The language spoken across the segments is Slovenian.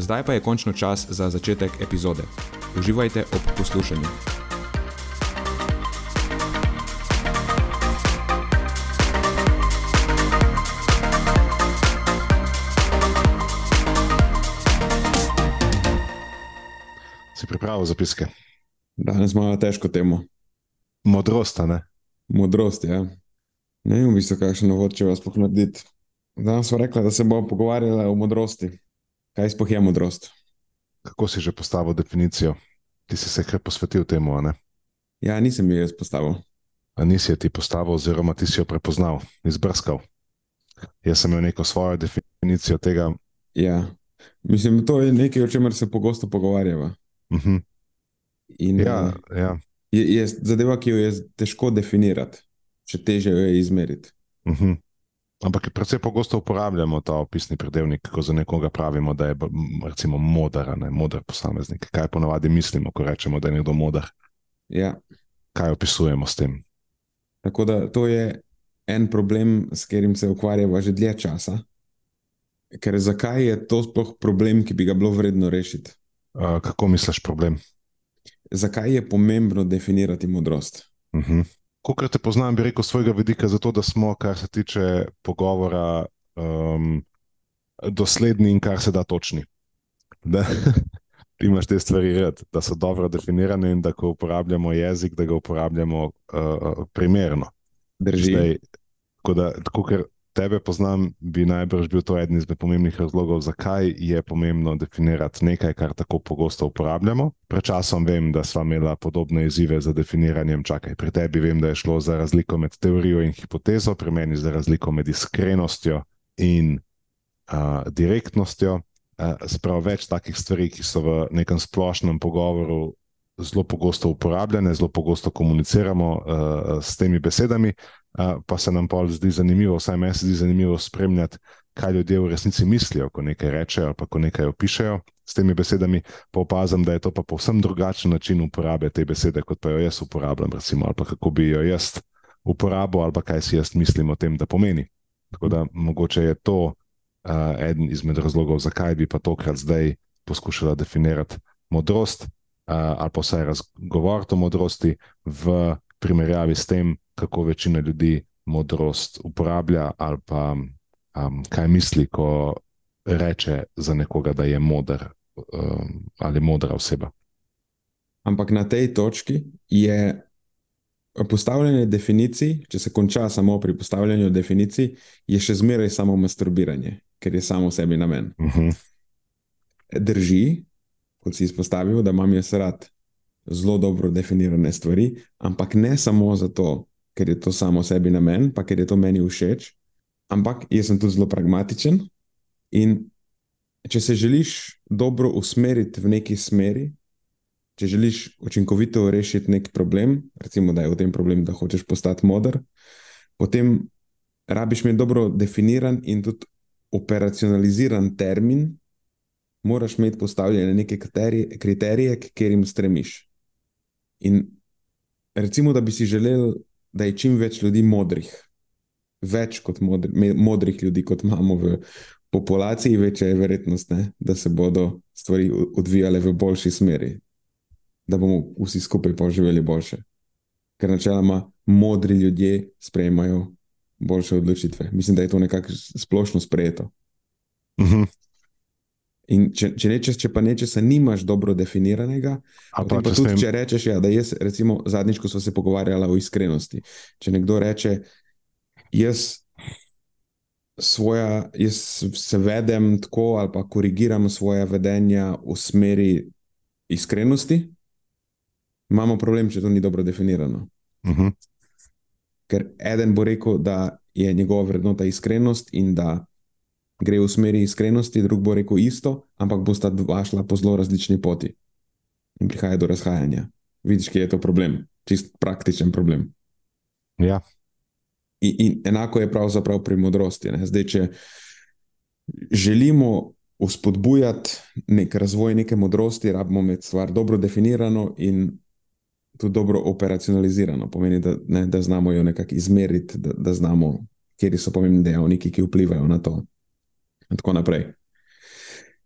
Zdaj pa je končno čas za začetek epizode. Uživajte ob poslušanju. Si pripravil zapiske? Danes imamo težko temo. Modrost, ne? Modrost, ja. Ne vem, bi se kakšno novot, če vas pohladiti. Danes smo rekli, da se bomo pogovarjali o modrosti. Kaj sploh je modrost? Kako si že postavil definicijo? Ti si se kar posvetil temu, ne? Ja, nisem jo jaz postavil. A nisi jo ti postavil, oziroma ti si jo prepoznal, izbrskal. Jaz sem imel neko svojo definicijo tega. Ja, mislim, to je nekaj, o čemer se pogosto pogovarjava. Uh -huh. In, ja, ja. Je, je zadeva, ki jo je težko definirati, še teže jo je izmeriti. Uh -huh. Ampak predvsej pogosto uporabljamo ta opisni pridevnik, ko za nekoga pravimo, da je recimo modar, ne modar posameznik. Kaj ponavadi mislimo, ko rečemo, da je nekdo modar? Ja, Kaj opisujemo s tem? tako da to je en problem, s katerim se ukvarjava že dlje časa. Ker zakaj je to sploh problem, ki bi ga bilo vredno rešiti? Uh, kako misliš problem? Zakaj je pomembno definirati modrost? Uh -huh. Ko te poznam, bi rekel svojega vidika, zato da smo, kar se tiče pogovora, um, dosledni in kar se da točni. Da ti imaš te stvari rad, da so dobro definirane in da ko uporabljamo jezik, da ga uporabljamo uh, primerno. Drži. Zdaj, tako da, tako ker tebe poznam, bi najbrž bil to eden izmed pomembnih razlogov, zakaj je pomembno definirati nekaj, kar tako pogosto uporabljamo. Pred časom vem, da sva imela podobne izzive za definiranjem. Čakaj, pri tebi vem, da je šlo za razliko med teorijo in hipotezo, pri meni za razliko med iskrenostjo in uh, direktnostjo. Uh, Sprav več takih stvari, ki so v nekem splošnem pogovoru zelo pogosto uporabljene, zelo pogosto komuniciramo uh, s temi besedami, uh, pa se nam pa zdi zanimivo, vsaj meni se zdi zanimivo spremljati, kaj ljudje v resnici mislijo, ko nekaj rečejo ali ko nekaj opišajo s temi besedami. Pa opazim, da je to pa povsem drugačen način uporabe te besede, kot pa jo jaz uporabljam, recimo, ali pa kako bi jo jaz uporabil, ali pa kaj si jaz mislim o tem, da pomeni. Tako da mogoče je to uh, eden izmed razlogov, zakaj bi pa tokrat zdaj poskušala definirati modrost ali pa vsaj razgovoriti o modrosti v primerjavi s tem, kako večina ljudi modrost uporablja ali pa um, kaj misli, ko reče za nekoga, da je modar um, ali modra oseba. Ampak na tej točki je postavljanje definicij, če se konča samo pri postavljanju definicij, je še zmeraj samo masturbiranje, ker je samo sebi namen. Uh -huh. Drži, kot si izpostavil, da imam jaz rad zelo dobro definirane stvari, ampak ne samo zato, ker je to samo sebi namen, pa ker je to meni všeč, ampak jaz sem tudi zelo pragmatičen. In če se želiš dobro usmeriti v neki smeri, če želiš učinkovito rešiti neki problem, recimo, da je v tem problem, da hočeš postati moder, potem rabiš imeti dobro definiran in tudi operacionaliziran termin, moraš imeti postavljene neke kriterije, kriterije k katerim stremiš. In recimo, da bi si želel, da je čim več ljudi modrih, več kot modri, modrih ljudi, kot imamo v populaciji, večja je verjetnost, ne, da se bodo stvari odvijale v boljši smeri, da bomo vsi skupaj poživeli boljše. Ker načeloma modri ljudje sprejemajo boljše odločitve. Mislim, da je to nekako splošno sprejeto. Uh -huh. In če, če, nečes, če pa nečesa nimaš dobro definiranega, A pa, pa tudi, smem- če rečeš, ja, da jaz, recimo, zadnjič, ko smo se pogovarjali o iskrenosti, če nekdo reče, jaz, svoja, jaz se vedem tako ali pa korigiram svoje vedenja v smeri iskrenosti, imamo problem, če to ni dobro definirano. Mhm. Ker eden bo rekel, da je njegova vrednota iskrenost in da gre v smeri iskrenosti, drug bo rekel isto, ampak bosta dva šla po zelo različni poti in prihaja do razhajanja. Vidiš, kje je to problem, čist praktičen problem. Ja, In, in enako je pravzaprav pri modrosti. Ne? Zdaj, če želimo uspodbujati nek razvoj neke modrosti, rabimo imeti stvar dobro definirano in tudi dobro operacionalizirano. Pomeni, da, ne, da znamo jo nekako izmeriti, da, da znamo, kje so pomembni dejavniki, ki vplivajo na to. In tako naprej.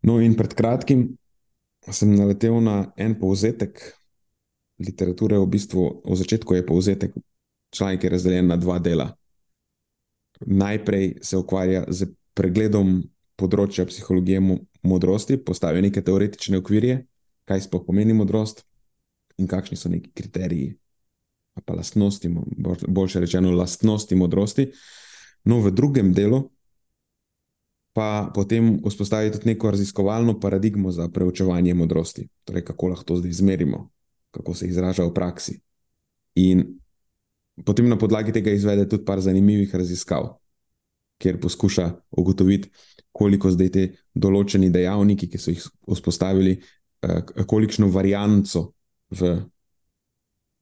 No, in pred kratkim sem naletel na en povzetek literature, v bistvu v začetku je povzetek, članek je razdeljen na dva dela. Najprej se ukvarja z pregledom področja psihologije mo- modrosti, postavi neke teoretične okvirje, kaj sploh pomeni modrost in kakšni so neki kriteriji, pa lastnosti, boljše rečeno, lastnosti modrosti. No, v drugem delu pa potem vzpostavi tudi neko raziskovalno paradigmo za preučevanje modrosti, torej kako lahko to zdaj izmerimo, kako se izraža v praksi. In potem na podlagi tega izvede tudi par zanimivih raziskav, kjer poskuša ugotoviti, koliko zdaj te določeni dejavniki, ki so jih vzpostavili, eh, k- kolikšno varianco v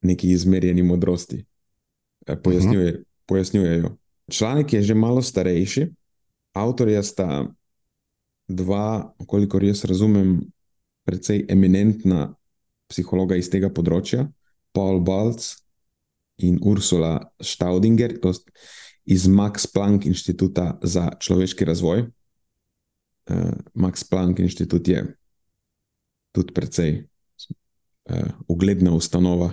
neki izmerjeni modrosti eh, pojasnjuje, pojasnjujejo. Članek je že malo starejši, avtorja sta dva, kolikor jaz razumem, precej eminentna psihologa iz tega področja, Paul Balc in Ursula Staudinger, to iz Max Planck inštituta za človeški razvoj. Uh, Max Planck inštitut je tudi precej uh, ugledna ustanova.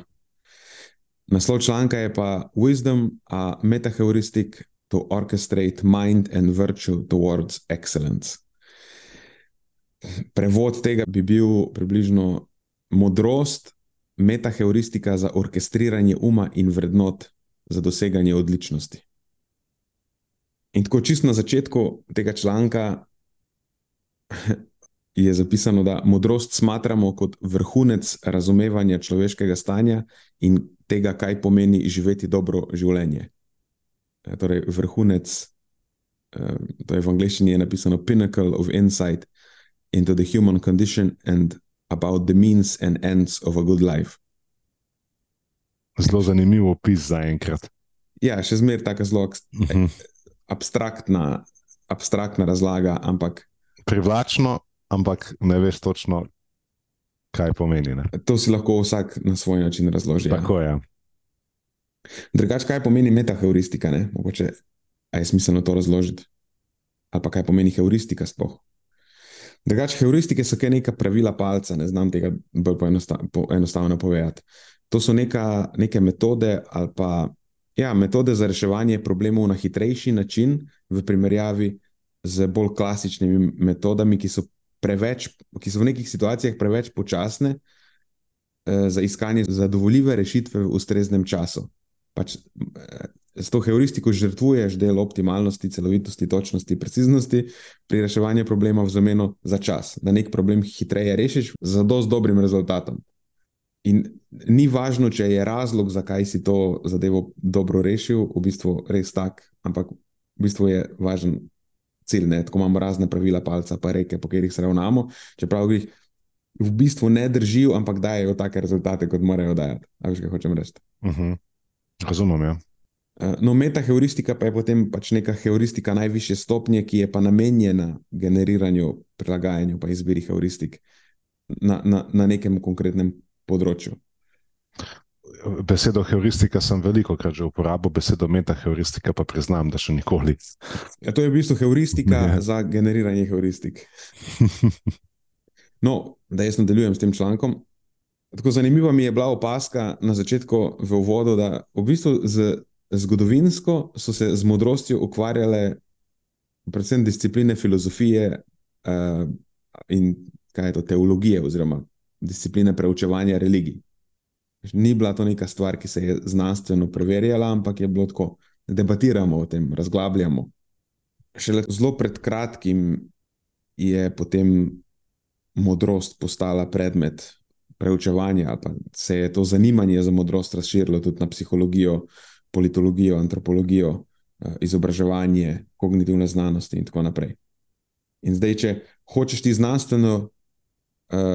Naslov članka je pa Wisdom, a metaheuristic to orchestrate mind and virtue towards excellence. Prevod tega bi bil približno modrost, metaheuristika za orkestriranje uma in vrednot za doseganje odličnosti. In tako čisto na začetku tega članka je zapisano, da modrost smatramo kot vrhunec razumevanja človeškega stanja in tega, kaj pomeni živeti dobro življenje. E, Torej, vrhunec, eh, to je v angleščini je napisano Pinnacle of Insight into the human condition and about the means and ends of a good life. zelo zanimiv opis za enkrat. Ja, še zmeraj tako zelo ak- Mhm. abstraktna, abstraktna razlaga, ampak Privlačno, ampak ne veš točno, kaj pomeni. Ne? to si lahko vsak na svoj način razloži. Ja. Tako je. Drugač, kaj pomeni metaheuristika? Ne? Mogoče je smiselno to razložiti. Ali pa kaj pomeni heuristika sploh. Drugač, heuristike so neka pravila palca, ne znam tega bolj poenosta, po, enostavno povedati. To so neka, neke metode ali pa ja, metode za reševanje problemov na hitrejši način, v primerjavi z bolj klasičnimi metodami, ki so, preveč, ki so v nekih situacijah preveč počasne eh, za iskanje zadovoljive rešitve v ustreznem času. Pač, eh, s to heuristiko žrtvuješ del optimalnosti, celovitosti, točnosti, preciznosti pri reševanju problema v zameno za čas, da nek problem hitreje rešiš z dosti dobrim rezultatom. In ni važno, če je razlog, zakaj si to zadevo dobro rešil, v bistvu res tak, ampak v bistvu je važen cilj. Ne? Tako imamo razne pravila, palca, pa reke, po katerih se ravnamo, čeprav jih v bistvu ne držijo, ampak dajo take rezultate, kot morajo dajati. A veš, kaj hočem reči? Mhm. Razumem. Ja. Eh, No, metaheuristika pa je potem pač neka heuristika najvišje stopnje, ki je pa namenjena generiranju, prilagajanju, pa izbiri heuristik na, na, na nekem konkretnem področju. Besedo heuristika sem veliko krat že uporabil, besedo metaheuristika pa priznam, da še nikoli. Ja, to je v bistvu heuristika Ja. za generiranje heuristik. No, da jaz nadaljujem s tem člankom. Tako zanimiva mi je bila opaska na začetku v uvodu, da v bistvu z, zgodovinsko so se z modrostjo ukvarjale predvsem discipline filozofije, uh, in kaj je to teologije, oziroma discipline preučevanja religij. Ni bila to neka stvar, ki se je znanstveno preverjala, ampak je bilo tako, da debatiramo o tem, razglabljamo. Šele zelo pred kratkim je potem modrost postala predmet preučevanja, ali pa se je to zanimanje za modrost razširilo tudi na psihologijo, politologijo, antropologijo, eh, izobraževanje, kognitivne znanosti in tako naprej. In zdaj, če hočeš ti znanstveno uh,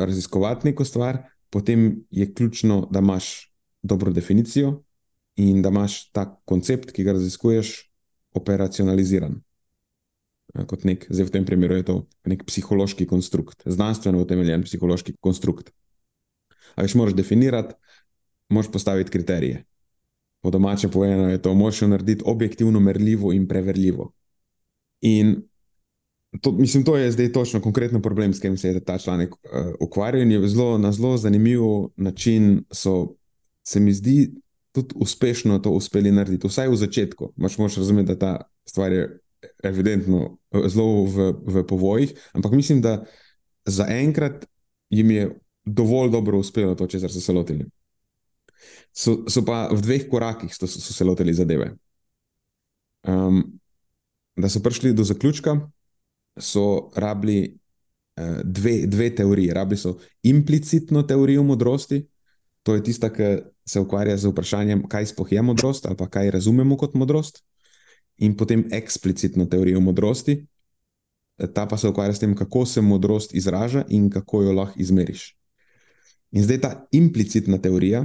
raziskovati neko stvar, potem je ključno, da imaš dobro definicijo in da imaš ta koncept, ki ga raziskuješ, operacionaliziran. Uh, kot nek, zdaj v tem primeru je to nek psihološki konstrukt, znanstveno utemeljen psihološki konstrukt. Ali še moraš definirati, moraš postaviti kriterije. Po domače povedano je to, moraš narediti objektivno merljivo in preverljivo. In To, mislim, to je zdaj točno konkretno problem, s katerim se je ta članek uh, ukvarjal. Je zelo, na zelo zanimiv način so, se mi zdi, tudi uspešno to uspeli narediti, vsaj v začetku. Maš moš razumeti, da ta stvar je evidentno eh, zelo v, v povojih, ampak mislim, da zaenkrat jim je dovolj dobro uspelo to, česar so se lotili. So, so pa v dveh korakih so, so se lotili zadeve. Um, da so prišli do zaključka, so rabili uh, dve, dve teorije. Rabili so implicitno teorijo modrosti, to je tista, ki se ukvarja z vprašanjem, kaj sploh je modrost ali kaj razumemo kot modrost, in potem eksplicitno teorijo modrosti, ta pa se ukvarja s tem, kako se modrost izraža in kako jo lahko izmeriš. In zdaj ta implicitna teorija,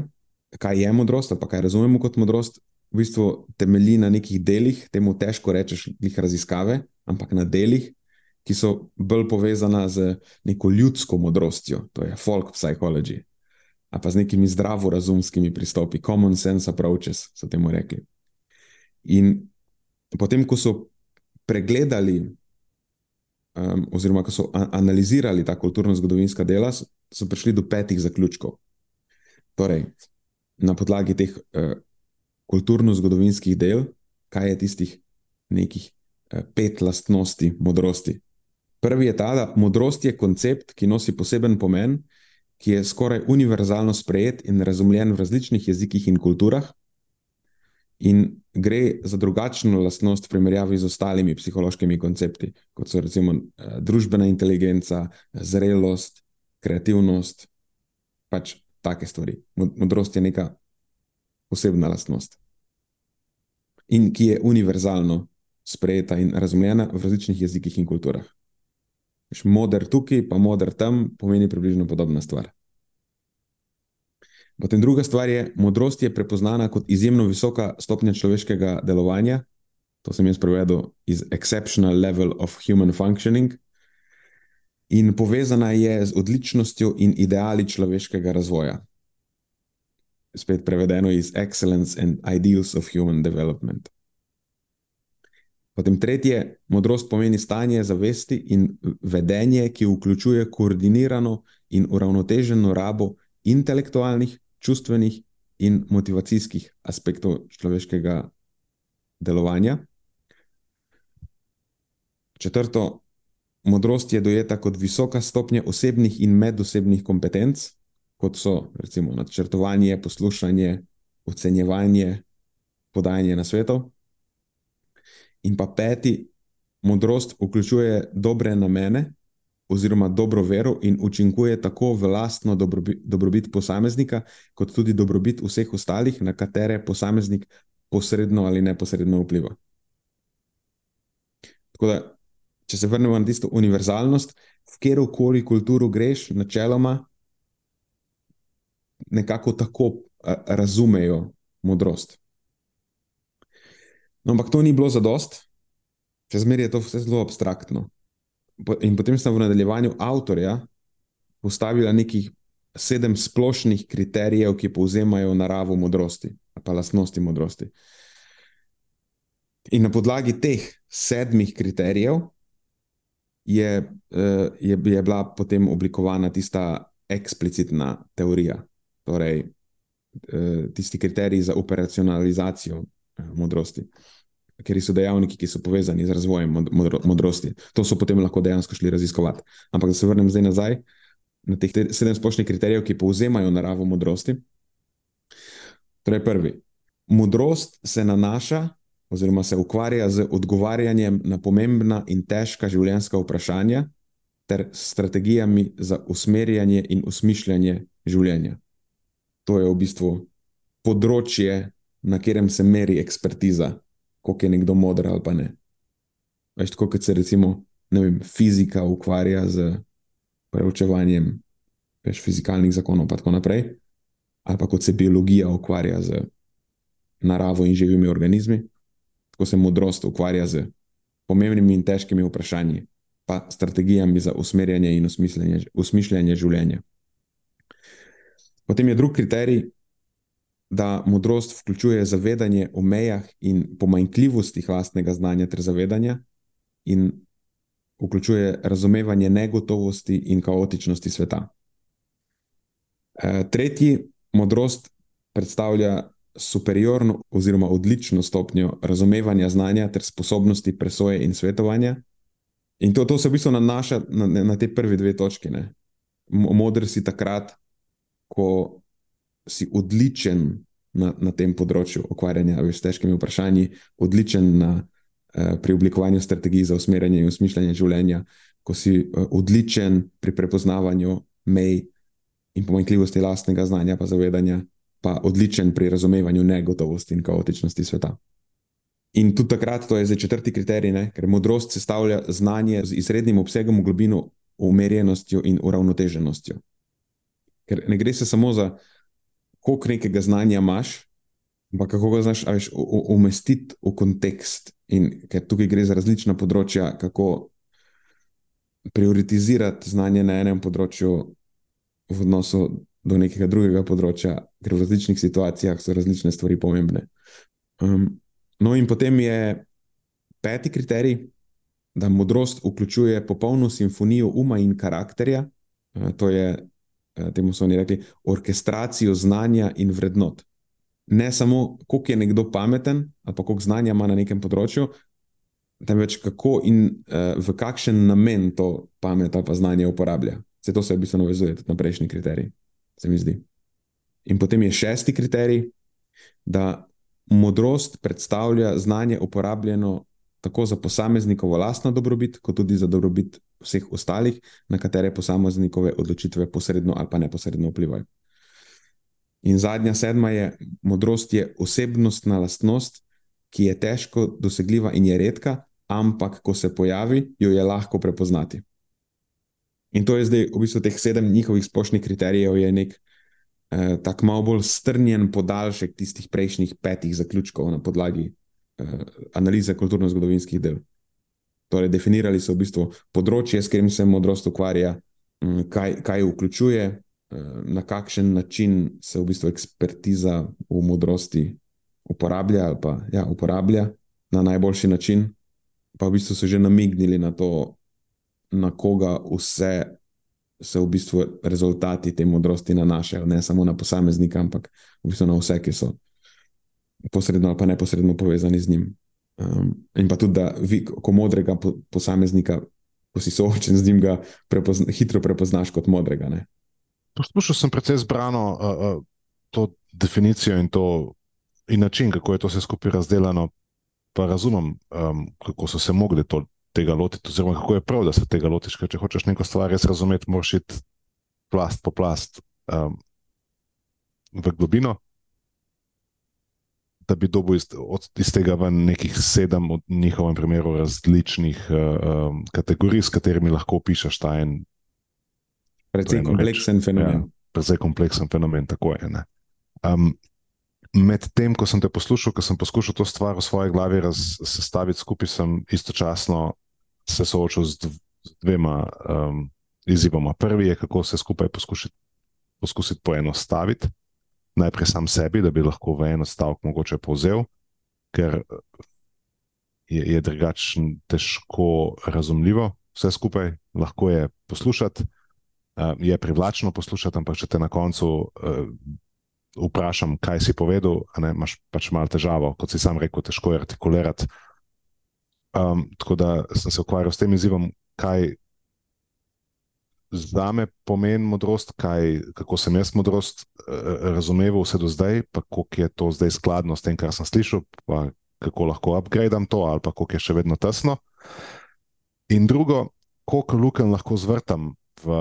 kaj je modrost pa kaj razumemo kot modrost. V bistvu temelji na nekih delih, temu težko rečeš, jih raziskave, ampak na delih, ki so bolj povezana z neko ljudsko modrostjo, to je folk psychology, ali pa z nekimi zdravorazumskimi pristopi, common sense approaches, so temu rekli. In potem, ko so pregledali, um, oziroma ko so analizirali ta kulturno-zgodovinska dela, so, so prišli do petih zaključkov. Torej, na podlagi teh uh, kulturno-zgodovinskih del, kaj je tistih nekih uh, pet lastnosti modrosti. Prvi je ta, da modrost je koncept, ki nosi poseben pomen, ki je skoraj univerzalno sprejet in razumljen v različnih jezikih in kulturah, in gre za drugačno lastnost v primerjavi z ostalimi psihološkimi koncepti, kot so recimo eh, družbena inteligenca, zrelost, kreativnost, pač take stvari. Modrost je neka posebna lastnost. In ki je univerzalno sprejeta in razumljena v različnih jezikih in kulturah. Moder tukaj, pa moder tam, pomeni približno podobna stvar. Potem druga stvar je, modrost je prepoznana kot izjemno visoka stopnja človeškega delovanja. To sem jaz prevedel iz Exceptional Level of Human Functioning. In povezana je z odličnostjo in ideali človeškega razvoja. Spet prevedeno iz Excellence and Ideals of Human Development. Potem tretje, modrost pomeni stanje zavesti in vedenje, ki vključuje koordinirano in uravnoteženo rabo intelektualnih, čustvenih in motivacijskih aspektov človeškega delovanja. Četrto, modrost je dojeta kot visoka stopnja osebnih in medosebnih kompetenc, kot so recimo načrtovanje, poslušanje, ocenjevanje, podajanje na svetov. In pa peti, modrost vključuje dobre namene, oziroma dobro vero in učinkuje tako v lastno dobrobit, dobrobit posameznika, kot tudi dobrobit vseh ostalih, na katere posameznik posredno ali neposredno vpliva. Tako da, če se vrnemo na tisto univerzalnost, v katero koli kulturo greš, načeloma nekako tako razumejo modrost. No, ampak to ni bilo za dost, če zmeraj je to vse zelo abstraktno. In potem sem v nadaljevanju avtorja postavila nekih sedem splošnih kriterijev, ki povzemajo naravo modrosti, pa lastnosti modrosti. In na podlagi teh sedmih kriterijev je, eh, je, je bila potem oblikovana tista eksplicitna teorija, torej eh, tisti kriteriji za operacionalizacijo eh, modrosti. Ker so dejavniki, ki so povezani z razvojem modro, modrosti. To so potem lahko dejansko šli raziskovati. Ampak da se vrnem zdaj nazaj na teh sedem splošnih kriterijev, ki povzemajo naravo modrosti. Torej, prvi. Modrost se nanaša, oziroma se ukvarja z odgovarjanjem na pomembna in težka življenjska vprašanja, ter strategijami za usmerjanje in usmišljanje življenja. To je v bistvu področje, na katerem se meri ekspertiza, koliko je nekdo moder ali pa ne. Veš, tako kot se recimo vem, fizika ukvarja z preučevanjem veš, fizikalnih zakonov, in tako naprej, ali pa kot se biologija ukvarja z naravo in živimi organizmi, tako se modrost ukvarja z pomembnimi in težkimi vprašanji, pa strategijami za usmerjanje in usmišljanje življenja. Potem je drugi kriterij, da modrost vključuje zavedanje o mejah in pomanjkljivostih vlastnega znanja ter zavedanja, in vključuje razumevanje negotovosti in kaotičnosti sveta. E, tretji, modrost predstavlja superiorno oziroma odlično stopnjo razumevanja znanja ter sposobnosti presoje in svetovanja. In to, to se v bistvu nanaša na, na te prve dve točke. Ne? Modr si takrat, ko si odličen na, na tem področju ukvarjanja s težkimi vprašanji, odličen na, eh, pri oblikovanju strategij za usmerjanje in usmišljanje življenja, ko si eh, odličen pri prepoznavanju mej in pomanjkljivosti lastnega znanja, pa zavedanja, pa odličen pri razumevanju negotovosti in kaotičnosti sveta. In tudi takrat, to je zdaj četrti kriterij, ne? ker modrost sestavlja znanje z izrednim obsegom, globino, umirjenostjo in uravnoteženostjo. Ker ne gre se samo za koliko nekega znanja imaš, ampak kako ga znaš veš, umestiti v kontekst. In ker tukaj gre za različna področja, kako prioritizirati znanje na enem področju v odnosu do nekega drugega področja, ker v različnih situacijah so različne stvari pomembne. Um, No, in potem je peti kriterij, da modrost vključuje popolno simfonijo uma in karakterja. Eh, to je, temu so oni rekli, orkestracijo znanja in vrednot. Ne samo, koliko je nekdo pameten ali pa koliko znanja ima na nekem področju, temveč kako in uh, v kakšen namen to pamet ali pa znanje uporablja. Vse to se v bistvu navezuje na prejšnji kriterij, se mi zdi. In potem je šesti kriterij, da modrost predstavlja znanje uporabljeno tako za posameznikovo lastno dobrobit, kot tudi za dobrobit vseh ostalih, na katere posameznikove odločitve posredno ali pa neposredno vplivajo. In zadnja sedma je: modrost je osebnostna lastnost, ki je težko dosegljiva in je redka, ampak ko se pojavi, jo je lahko prepoznati. In to je zdaj v bistvu teh sedem njihovih splošnih kriterijev, je nek eh, tako malo bolj strnjen podaljšek tistih prejšnjih petih zaključkov na podlagi analize kulturno-zgodovinskih del. Torej, definirali so v bistvu področje, s katerim se modrost ukvarja, hm, kaj, kaj vključuje, eh, na kakšen način se v bistvu ekspertiza v modrosti uporablja ali pa ja, uporablja na najboljši način. Pa v bistvu so že namignili na to, na koga vse se v bistvu rezultati te modrosti nanašajo, ne samo na posameznika, ampak v bistvu na vse, ki so posredno ali pa neposredno povezani z njim. Um, in pa tudi, da vi, ko modrega posameznika, ko si soočen z njim, ga prepozna, hitro prepoznaš kot modrega. Ne? Poslušal sem precej zbrano uh, uh, to definicijo in, to, in način, kako je to vse skupaj razdeljeno. Pa razumem, um, kako so se mogli to tega lotiti, oziroma kako je prav, da se tega lotiš. Ker če hočeš neko stvar res razumeti, moraš iti plast po plast um, v globino, da bi dobil iz, od, iz tega ven nekih sedem, v njihovem primeru, različnih um, kategorij, s katerimi lahko opišeš ta en. Predvsej kompleksen fenomen. Ja, predvsej kompleksen fenomen, tako je. Um, med tem, ko sem te poslušal, ko sem poskušal to stvar v svoji glavi sestaviti skupaj, sem istočasno se soočil z dvema um, izzivoma. Prvi je, kako se skupaj poskušati, poskusiti poenostaviti, najprej sam sebi, da bi lahko v eno stavek mogoče povzel, ker je, je drugačno težko razumljivo. Vse skupaj lahko je poslušati, uh, je privlačno poslušati, ampak če te na koncu uh, vprašam, kaj si povedal, ne, imaš pač malo težavo, kot si sam rekel, težko je artikulirati Um, tako da sem se ukvarjal s tem izzivom, kaj za me pomeni modrost, kaj, kako sem jaz modrost uh, razumel vse do zdaj, pa koliko je to zdaj skladno s tem, kar sem slišal, pa kako lahko upgradam to, ali pa koliko je še vedno tesno. In drugo, koliko luken lahko zvrtam v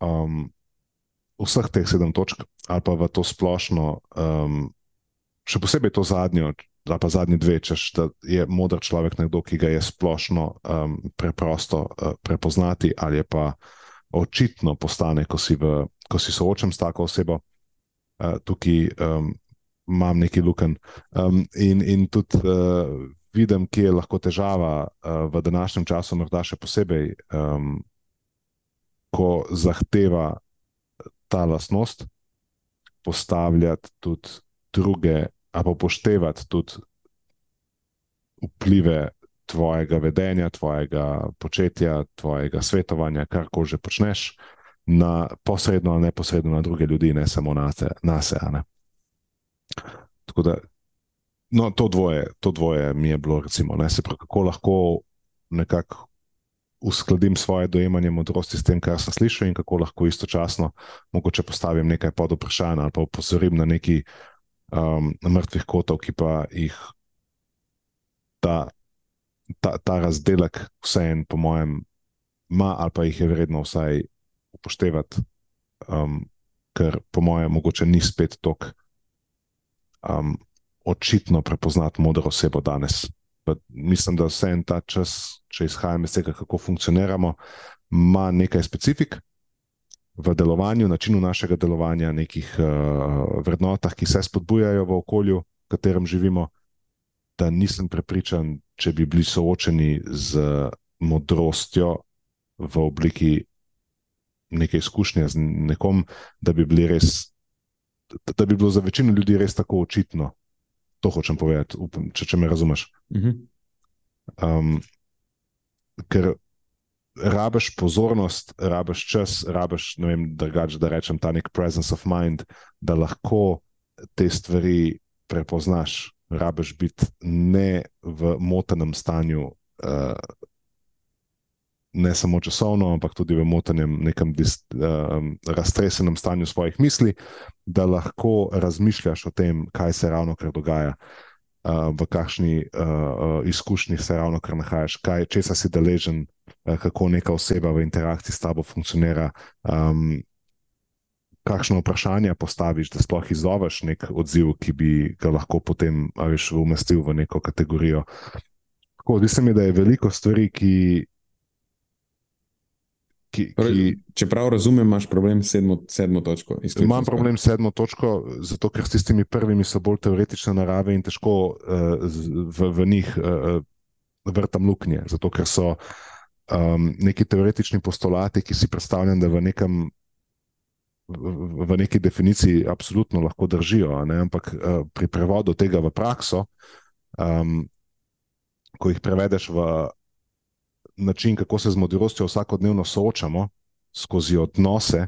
um, vseh teh sedem točk, ali pa v to splošno, um, še posebej to zadnjo, ali pa zadnji dve, češ, da je modr človek nekdo, ki ga je splošno um, preprosto uh, prepoznati, ali je pa očitno postane, ko si, v, ko si soočam s tako osebo. Uh, tukaj um, imam neki luken. Um, in, in tudi uh, vidim, kje je lahko težava uh, v današnjem času, morda še posebej, um, ko zahteva ta lastnost, postavljati tudi druge, ali upoštevati tudi vplive tvojega vedenja, tvojega početja, tvojega svetovanja, kar ko že počneš, na posredno ali neposredno na druge ljudi, ne samo na sebe. Na se, Tako da no, to, dvoje, to dvoje mi je bilo, recimo, ne, se pravi, kako lahko nekako uskladim svoje dojemanje modrosti s tem, kar sem slišal, in kako lahko istočasno mogoče postavim nekaj pod vprašanje ali pa opozorim na neki um, mrtvih kotov, ki pa jih ta, ta, ta razdelek, vseeno, po mojem, ima ali pa jih je vredno vsaj upoštevati, um, ker po mojem, mogoče ni spet tako um, očitno prepoznati modro osebo danes. Pa mislim, da vse en ta čas, če izhajam iz tega, kako funkcioniramo, ima nekaj specifik v delovanju, načinu našega delovanja, nekih uh, vrednotah, ki se spodbujajo v okolju, v katerem živimo. Da nisem prepričan, če bi bili soočeni z modrostjo v obliki neke izkušnje z nekom, da bi, res, da bi bilo za večino ljudi res tako očitno, To hočem povedati, upam, če, če me razumeš. Um, ker rabiš pozornost, rabiš čas, rabiš, ne vem, drugače, da rečem, ta nek presence of mind, da lahko te stvari prepoznaš. Rabiš biti ne v motenem stanju, uh, ne samo časovno, ampak tudi v motenem, nekem uh, raztresenem stanju svojih misli, da lahko razmišljaš o tem, kaj se ravno kar dogaja, uh, v kakšni uh, izkušnji se ravno kar nahajaš, kaj, česa si deležen, kako neka oseba v interakciji s tabo funkcionira. Um, Kakšno vprašanje postaviš, da sploh izzoveš nek odziv, ki bi ga lahko potem umestil v neko kategorijo. Zdi se mi, da je veliko stvari, ki Ki, ki, če prav razumem, imaš problem s sedmo, sedmo točko. Imam problem s sedmo točko, zato ker s tistimi prvimi so bolj teoretične narave in težko uh, v, v njih uh, vrtam luknje. Zato ker so um, neki teoretični postulati, ki si predstavljam, da v, nekem, v, v neki definiciji absolutno lahko držijo, ne? ampak uh, pri prevodu tega v prakso, um, ko jih prevedeš v način, kako se z modrostjo vsakodnevno soočamo, skozi odnose,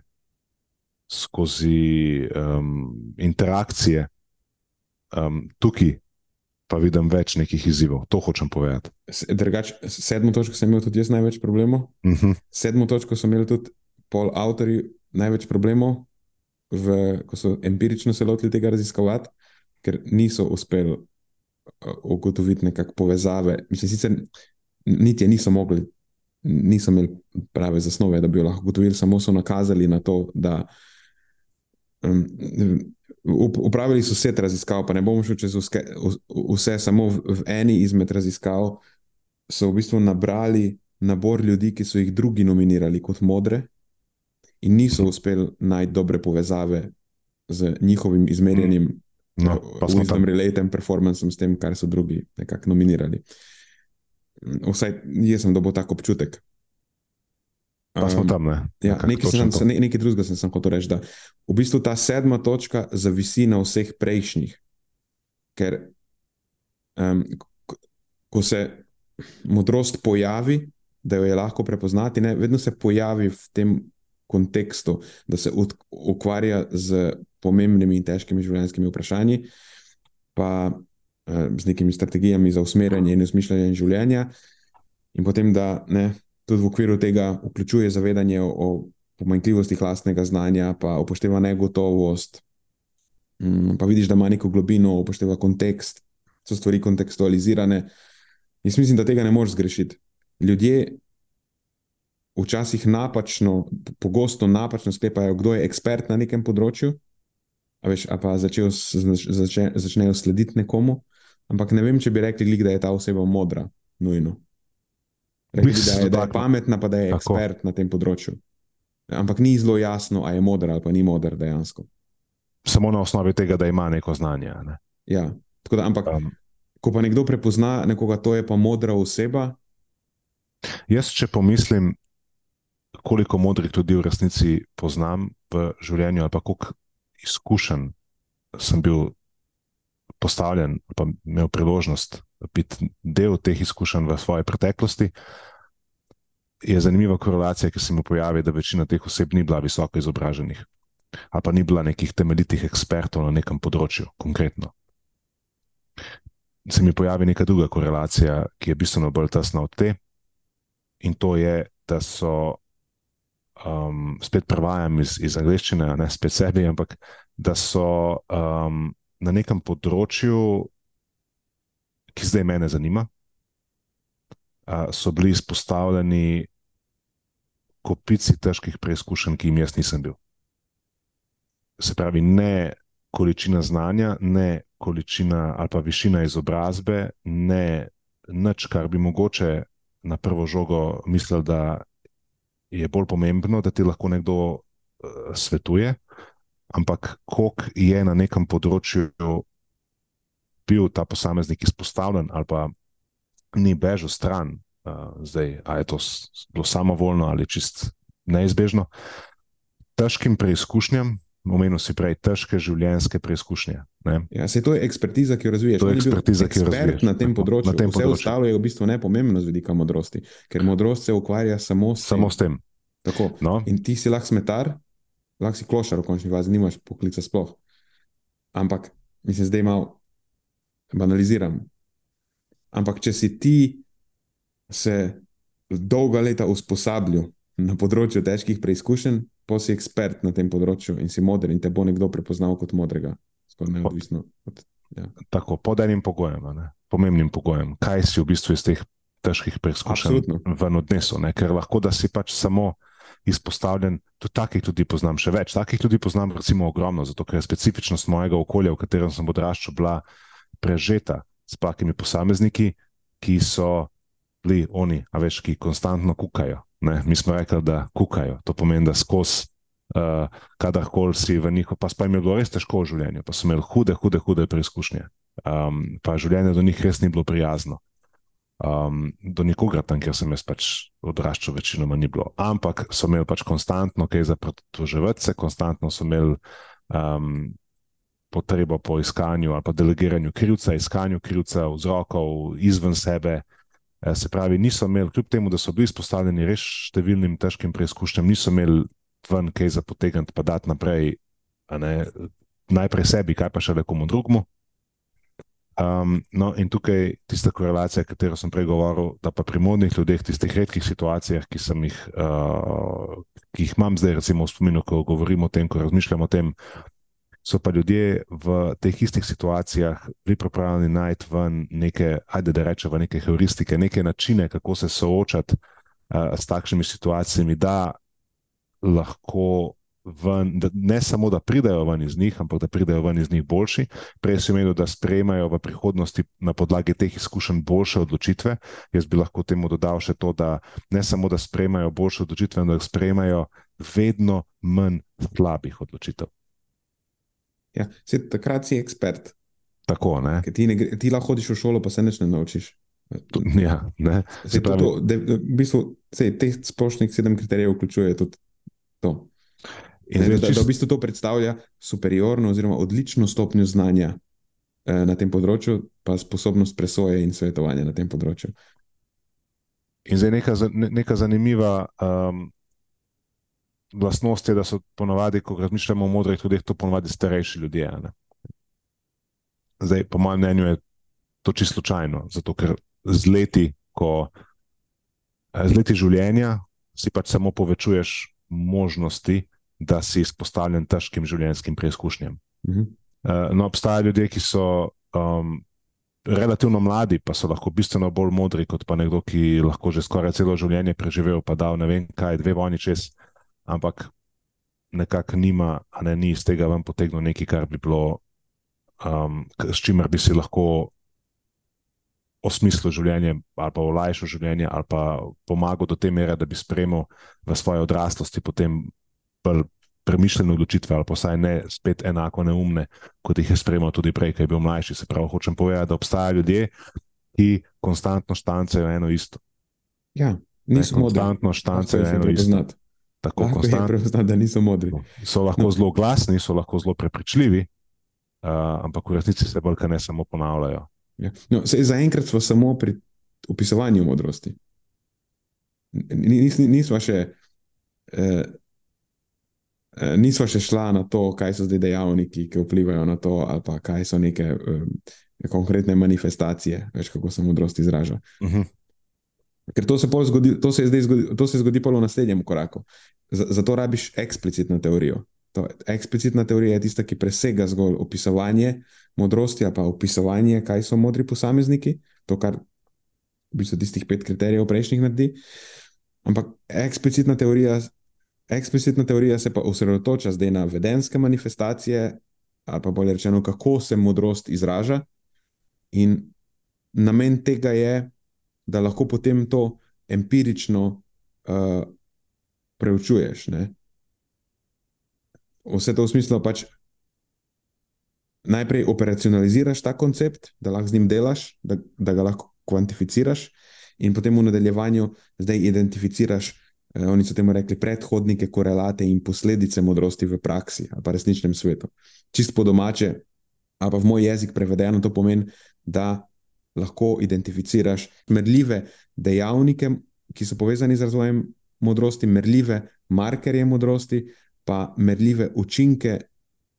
skozi um, interakcije, um, tukaj pa vidim več nekih izzivov. To hočem povedati. Drugač, sedmo točko sem imel tudi jaz največ problemov. Uh mhm. -huh. Sedmo točko so imeli tudi pol avtori največ problemov, v, ko so empirično se lotili tega raziskovati, ker niso uspeli uh, ugotoviti nekakšne povezave. Mislim, sicer niti je niso mogli, niso imeli prave zasnove, da bi jo lahko ugotovili, samo so nakazali na to, da um, upravili so vse raziskav, pa ne bom šel čez vse, vse samo v, eni izmed raziskav so v bistvu nabrali nabor ljudi, ki so jih drugi nominirali kot modre, in niso uspeli najti dobre povezave z njihovim izmerjenjem. No, pa smo tam relatem performancem s tem, kar so drugi nekako nominirali. Vsaj jaz sem dobil tak občutek. Pa smo tam, ne? Ja, nekaj, sem, se, ne, nekaj drugega sem, sem hotel reči, da v bistvu ta sedma točka zavisi na vseh prejšnjih. Ker um, ko se modrost pojavi, da jo je lahko prepoznati, ne, vedno se pojavi v tem kontekstu, da se ukvarja z pomembnimi in težkimi življenjskimi vprašanji. Pa z nekimi strategijami za usmerjanje in usmišljanje življenja, in potem da ne, tudi v okviru tega vključuje zavedanje o, o pomanjkljivostih lastnega znanja, pa upošteva negotovost, um, pa vidiš, da ima neko globino, upošteva kontekst, so stvari kontekstualizirane. Jaz mislim, da tega ne moreš zgrešiti. Ljudje včasih napačno, pogosto napačno sklepajo, kdo je ekspert na nekem področju, a veš, a pa začejo, začne, začnejo slediti nekomu. Ampak ne vem, če bi rekli, da je ta oseba modra, nujno. Rekli, da, je, da je pametna, pa da je Tako. ekspert na tem področju. Ampak ni zelo jasno, ali je modra ali pa ni modra dejansko. Samo na osnovi tega, da ima neko znanje. Ne? Ja, da, ampak um, ko pa nekdo prepozna nekoga, to je pa modra oseba. Jaz, če pomislim, koliko modrih ljudi v resnici poznam v življenju, ali pa koliko izkušenj sem bil postavljen, pa imel priložnost biti del teh izkušenj v svoji preteklosti. Je zanimiva korelacija, ki se mi pojavi, da večina teh oseb ni bila visoko izobraženih, ali pa ni bila nekih temeljitih ekspertov na nekem področju, konkretno. Se mi pojavi neka druga korelacija, ki je bistveno bolj tesna od te, in to je, da so, um, spet prevajam iz, iz angleščine, ne spet sebi, ampak da so um, na nekem področju, ki zdaj mene zanima, so bili izpostavljeni kopici težkih preizkušenj, ki jim jaz nisem bil. Se pravi, ne količina znanja, ne količina ali pa višina izobrazbe, ne nič, kar bi mogoče na prvo žogo mislil, da je bolj pomembno, da ti lahko nekdo uh, svetuje ampak koliko je na nekem področju bil ta posameznik izpostavljen, ali pa ni bežal stran, uh, zdaj, ali je to bilo samovoljno ali čist neizbežno, težkim preizkušnjam. Omenil si prej težke življenjske preizkušnje. Ja, se to je ekspertiza, ki jo razviješ. To je ekspertiza, ki jo razviješ. Na tem področju. Na tem Vse področju. ostalo je v bistvu nepomembno z vidika modrosti, ker modrost se ukvarja samo s tem. Samo s tem. No. In ti si lahko smetar, lahko si klošar v končni fazi, nimaš poklica sploh. Ampak, mislim, zdaj malo banaliziram. Ampak, če si ti se dolga leta usposabljal na področju težkih preizkušenj, pa si ekspert na tem področju in si moder in te bo nekdo prepoznal kot modrega, skoraj neodvisno. Od, ja. Tako, pod enim pogojem, pomembnim pogojem, kaj si v bistvu iz teh težkih preizkušenj ven odnesel, ker lahko da si pač samo izpostavljen, tudi takih ljudi poznam še več. Takih ljudi poznam recimo ogromno, zato ker je specifičnost mojega okolja, v katerem sem odraščal, bila prežeta s takimi posamezniki, ki so bili oni, a veš, ki konstantno kukajo. Ne? Mi smo rekli, da kukajo. To pomeni, da skozi, uh, kadarkoli si v njih, pa spaj mi je bilo res težko v življenju, pa so imeli hude, hude, hude preizkušnje. Um, pa življenje do njih res ni bilo prijazno. Um, do nikogar tam, kjer sem jaz pač odraščal, večinoma ni bilo. Ampak so imeli pač konstantno kaj za protoževce, konstantno so imeli um, potrebo po iskanju ali pa delegiranju krivca, iskanju krivca, vzrokov izven sebe. E, se pravi, niso imeli, kljub temu, da so bili izpostavljeni res številnim težkim preizkušnjam, niso imeli ven kaj za potegniti, pa dati naprej, ne, najprej sebi, kaj pa še le komu drugemu. Um, no, in tukaj tista korelacija, o kateri sem prej govoril, da pa pri modnih ljudeh, tistih redkih situacijah, ki, jih, uh, ki jih imam zdaj, recimo v spominu, ko govorim o tem, ko razmišljam o tem, so pa ljudje v teh istih situacijah pripravljeni najti ven neke, ajde da rečemo, neke heuristike, neke načine, kako se soočati uh, s takšnimi situacijami, da lahko ven, da ne samo da pridejo ven iz njih, ampak da pridejo ven iz njih boljši. Prej sem imel, da sprejemajo v prihodnosti na podlagi teh izkušenj boljše odločitve. Jaz bi lahko temu dodal še to, da ne samo da sprejemajo boljše odločitve, ampak da sprejemajo vedno manj slabih odločitev. Ja, se, takrat si ekspert. Tako, ti, ne, ti lahko hodiš v šolo, pa se nič ne naučiš. Ja, ne. Se, pravi, to, to, de, v bistvu, se, teh splošnih sedem kriterijev vključuje tudi to. In ne, da, čist... da v bistvu to predstavlja superiorno oziroma odlično stopnjo znanja eh, na tem področju, pa sposobnost presoje in svetovanja na tem področju. In zdaj neka, neka zanimiva um, lastnost je, da so ponovadi, ko razmišljamo o modrih ljudeh, to ponovadi starejši ljudje. Ne? Zdaj, po mojem mnenju, je to čisto slučajno, zato ker z leti, ko, z leti življenja si pač samo povečuješ možnosti, da si izpostavljen težkim življenjskim preizkušnjam. Mhm. No, obstajajo ljudje, ki so um, relativno mladi, pa so lahko bistveno bolj modri kot pa nekdo, ki lahko že skoraj celo življenje preživel, pa dal ne vem kaj, dve vojni čez, ampak nekako nima, a ne ni iz tega vam potegnil nekaj, kar bi bilo, um, s čimer bi si lahko osmislil življenje, ali pa olajšal življenje, ali pa pomagal do te mere, da bi spremljal v svoje odraslosti potem bolj premišljene odločitve, ali pa vsaj ne spet enako neumne, kot jih je spremljal tudi prej, ki je bil mlajši. Se pravi, hočem povedati, da obstajajo ljudje, ki konstantno štancajo eno isto. Ja, niso modri. Konstantno štancajo eno isto. Tako lahko konstant... prepoznati, da niso modri. So lahko no. zelo glasni, so lahko zelo prepričljivi, uh, ampak v resnici se bolj ne samo ponavljajo. Ja. No, Zaenkrat smo samo pri opisovanju modrosti. Nis, nismo še. Eh, nismo še šla na to, kaj so zdaj dejavniki, ki vplivajo na to, ali pa kaj so neke um, konkretne manifestacije, več kako se modrost izraža. Uh mhm. -huh. Ker to se, zgodi, to se, zgodi, to se zgodi v naslednjem koraku. Zato rabiš eksplicitno teorijo. To, eksplicitna teorija je tista, ki presega zgolj opisovanje modrosti, pa opisovanje, kaj so modri posamezniki, to, kar v bistvu tistih pet kriterijev prejšnjih naredi. Ampak eksplicitna teorija Eksplicitna teorija se pa osredotoča zdaj na vedenske manifestacije, ali pa bolje rečeno, kako se modrost izraža. In namen tega je, da lahko potem to empirično uh, preučuješ. Ne? Vse to v smislu, pač najprej operacionaliziraš ta koncept, da lahko z njim delaš, da, da ga lahko kvantificiraš, in potem v nadaljevanju identificiraš. Eh, oni so temu rekli predhodnike, korelate in posledice modrosti v praksi ali pa resničnem svetu. Čist po domače, ali pa v moj jezik prevedeno, to pomeni, da lahko identificiraš merljive dejavnike, ki so povezani z razvojem modrosti, merljive markerje modrosti, pa merljive učinke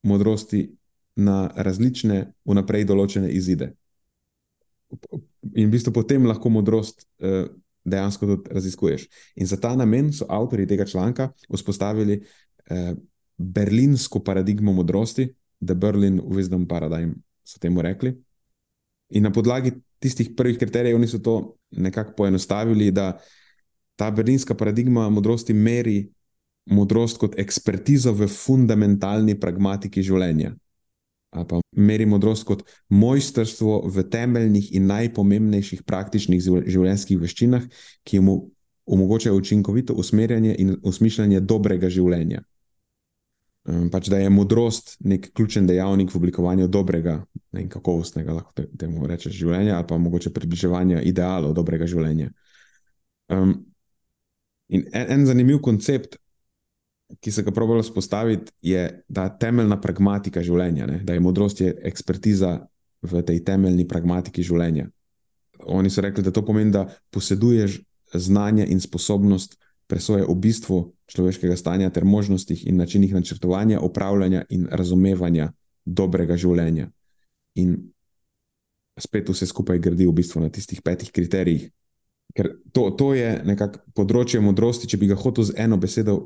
modrosti na različne, vnaprej določene izide. In v bistvu potem lahko modrost. Eh, dejansko tudi raziskuješ. In za ta namen so avtori tega članka vzpostavili eh, berlinsko paradigmo modrosti, The Berlin Wisdom Paradigm, so temu rekli. In na podlagi tistih prvih kriterijev oni so to nekako poenostavili, da ta berlinska paradigma modrosti meri modrost kot ekspertizo v fundamentalni pragmatiki življenja ali pa meri modrost kot mojstrstvo v temeljnih in najpomembnejših praktičnih življenjskih veščinah, ki mu omogočajo učinkovito usmerjanje in usmišljanje dobrega življenja. Pač, da je modrost nek ključen dejavnik v oblikovanju dobrega in kakovostnega, lahko te, temu rečeš, življenja, ali pa mogoče približevanja idealov dobrega življenja. Um, in en, en zanimiv koncept, ki se ga pravilo spostaviti, je ta temeljna pragmatika življenja, ne? da je modrost je ekspertiza v tej temeljni pragmatiki življenja. Oni so rekli, da to pomeni, da poseduješ znanje in sposobnost presoje o bistvu človeškega stanja ter možnostih in načinih načrtovanja, upravljanja in razumevanja dobrega življenja. In spet vse skupaj gradi v bistvu na tistih petih kriterijih. Ker to, to je nekako področje modrosti, če bi ga hotel z eno besedo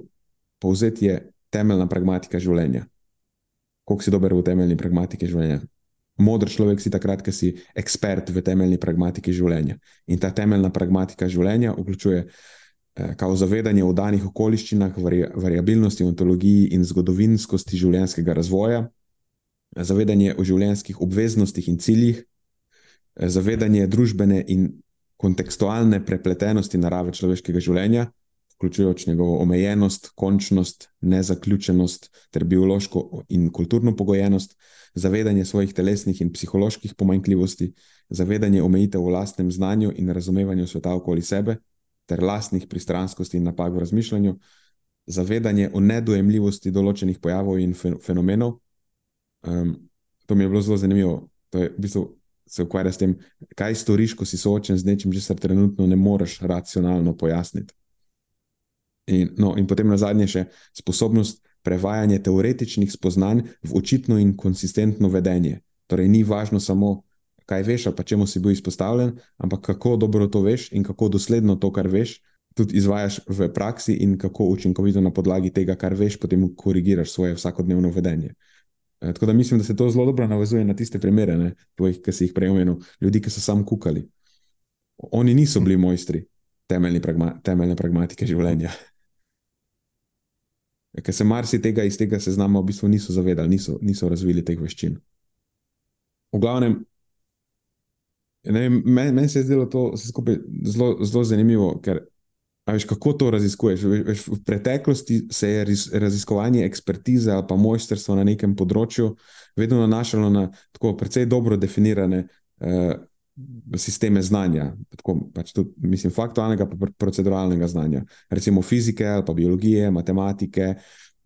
povzeti je temeljna pragmatika življenja. Kako si dober v temeljni pragmatiki življenja? Modr človek si takrat, ko si ekspert v temeljni pragmatiki življenja. In ta temeljna pragmatika življenja vključuje eh, zavedanje o danih okoliščinah, vari, variabilnosti, ontologiji in zgodovinskosti življenjskega razvoja, zavedanje o življenjskih obveznostih in ciljih, eh, zavedanje družbene in kontekstualne prepletenosti narave človeškega življenja vključujoč njegovo omejenost, končnost, nezaključenost ter biološko in kulturno pogojenost, zavedanje svojih telesnih in psiholoških pomanjkljivosti, zavedanje omejitev v lastnem znanju in razumevanju sveta okoli sebe ter lastnih pristranskosti in napak v razmišljanju, zavedanje o nedojemljivosti določenih pojavov in fenomenov. Um, to mi je bilo zelo zanimivo. To je v bistvu. Se ukvarja s tem, kaj storiš, ko si soočen z nečim, česar trenutno ne moreš racionalno pojasniti. In, no, in potem na zadnje še sposobnost prevajanja teoretičnih spoznanj v očitno in konsistentno vedenje. Torej, ni važno samo, kaj veš, ali pa čemu si bil izpostavljen, ampak kako dobro to veš in kako dosledno to, kar veš, tudi izvajaš v praksi in kako učinkovito na podlagi tega, kar veš, potem korigiraš svoje vsakodnevno vedenje. E, tako da mislim, da se to zelo dobro navezuje na tiste primere, ne, tvojih, ki si jih prej omenil, ljudi, ki so sam kukali. Oni niso bili mojstri pragma, temeljne pragmatike življenja. Ker se marsi tega iz tega seznama v bistvu niso zavedali, niso, niso razvili teh veščin. V glavnem, meni men se je zdelo to skupaj zelo, zelo zanimivo, ker veš, kako to raziskuješ. Veš, v preteklosti se je raziskovanje ekspertize ali pa mojstrstvo na nekem področju vedno nanašalo na tako precej dobro definirane. Uh, sisteme znanja, tako, pač tudi, mislim, faktualnega, pa proceduralnega znanja, recimo fizike ali pa biologije, matematike.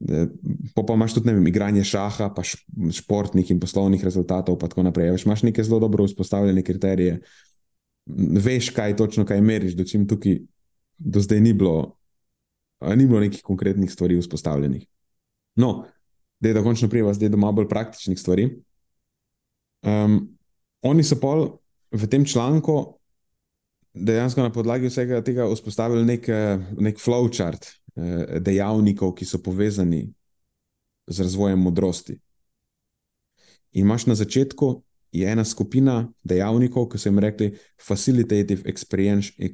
Eh, pa, pa imaš tudi vem, igranje šaha, pa športnih in poslovnih rezultatov, pa tako naprej. Veš, imaš neke zelo dobro vzpostavljene kriterije, veš, kaj točno kaj meriš, do čim tukaj do zdaj ni bilo, ni bilo nekih konkretnih stvari vzpostavljenih. No, da je da končno prijeva, zdaj do malo bolj praktičnih stvari. Um, oni so pol v tem članku dejansko na podlagi vsega tega vzpostavili nek, nek flowchart eh, dejavnikov, ki so povezani z razvojem modrosti. In imaš na začetku ena skupina dejavnikov, ki so jim rekli facilitative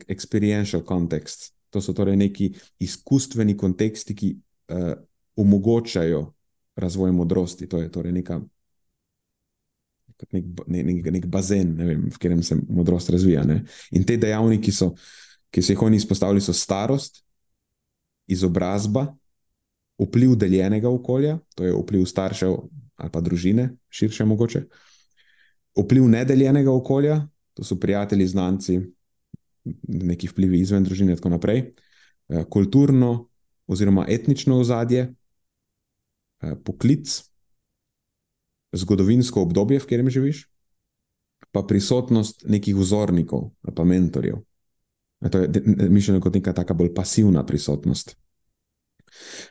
experiential context. To so torej neki izkustveni konteksti, ki uh, omogočajo razvoj modrosti. To je torej neka nek, nek, nek bazen, ne vem, v katerem se modrost razvija. Ne? In te dejavniki, so, ki so jih oni izpostavili, so starost, izobrazba, vpliv deljenega okolja, to je vpliv staršev ali pa družine, širše mogoče, vpliv nedeljenega okolja, to so prijatelji, znanci, neki vplivi izven družine in tako naprej, eh, kulturno oziroma etnično ozadje, eh, poklic zgodovinsko obdobje, v katerem živiš, pa prisotnost nekih vzornikov ali pa mentorjev. To je mišljeno kot neka taka bolj pasivna prisotnost.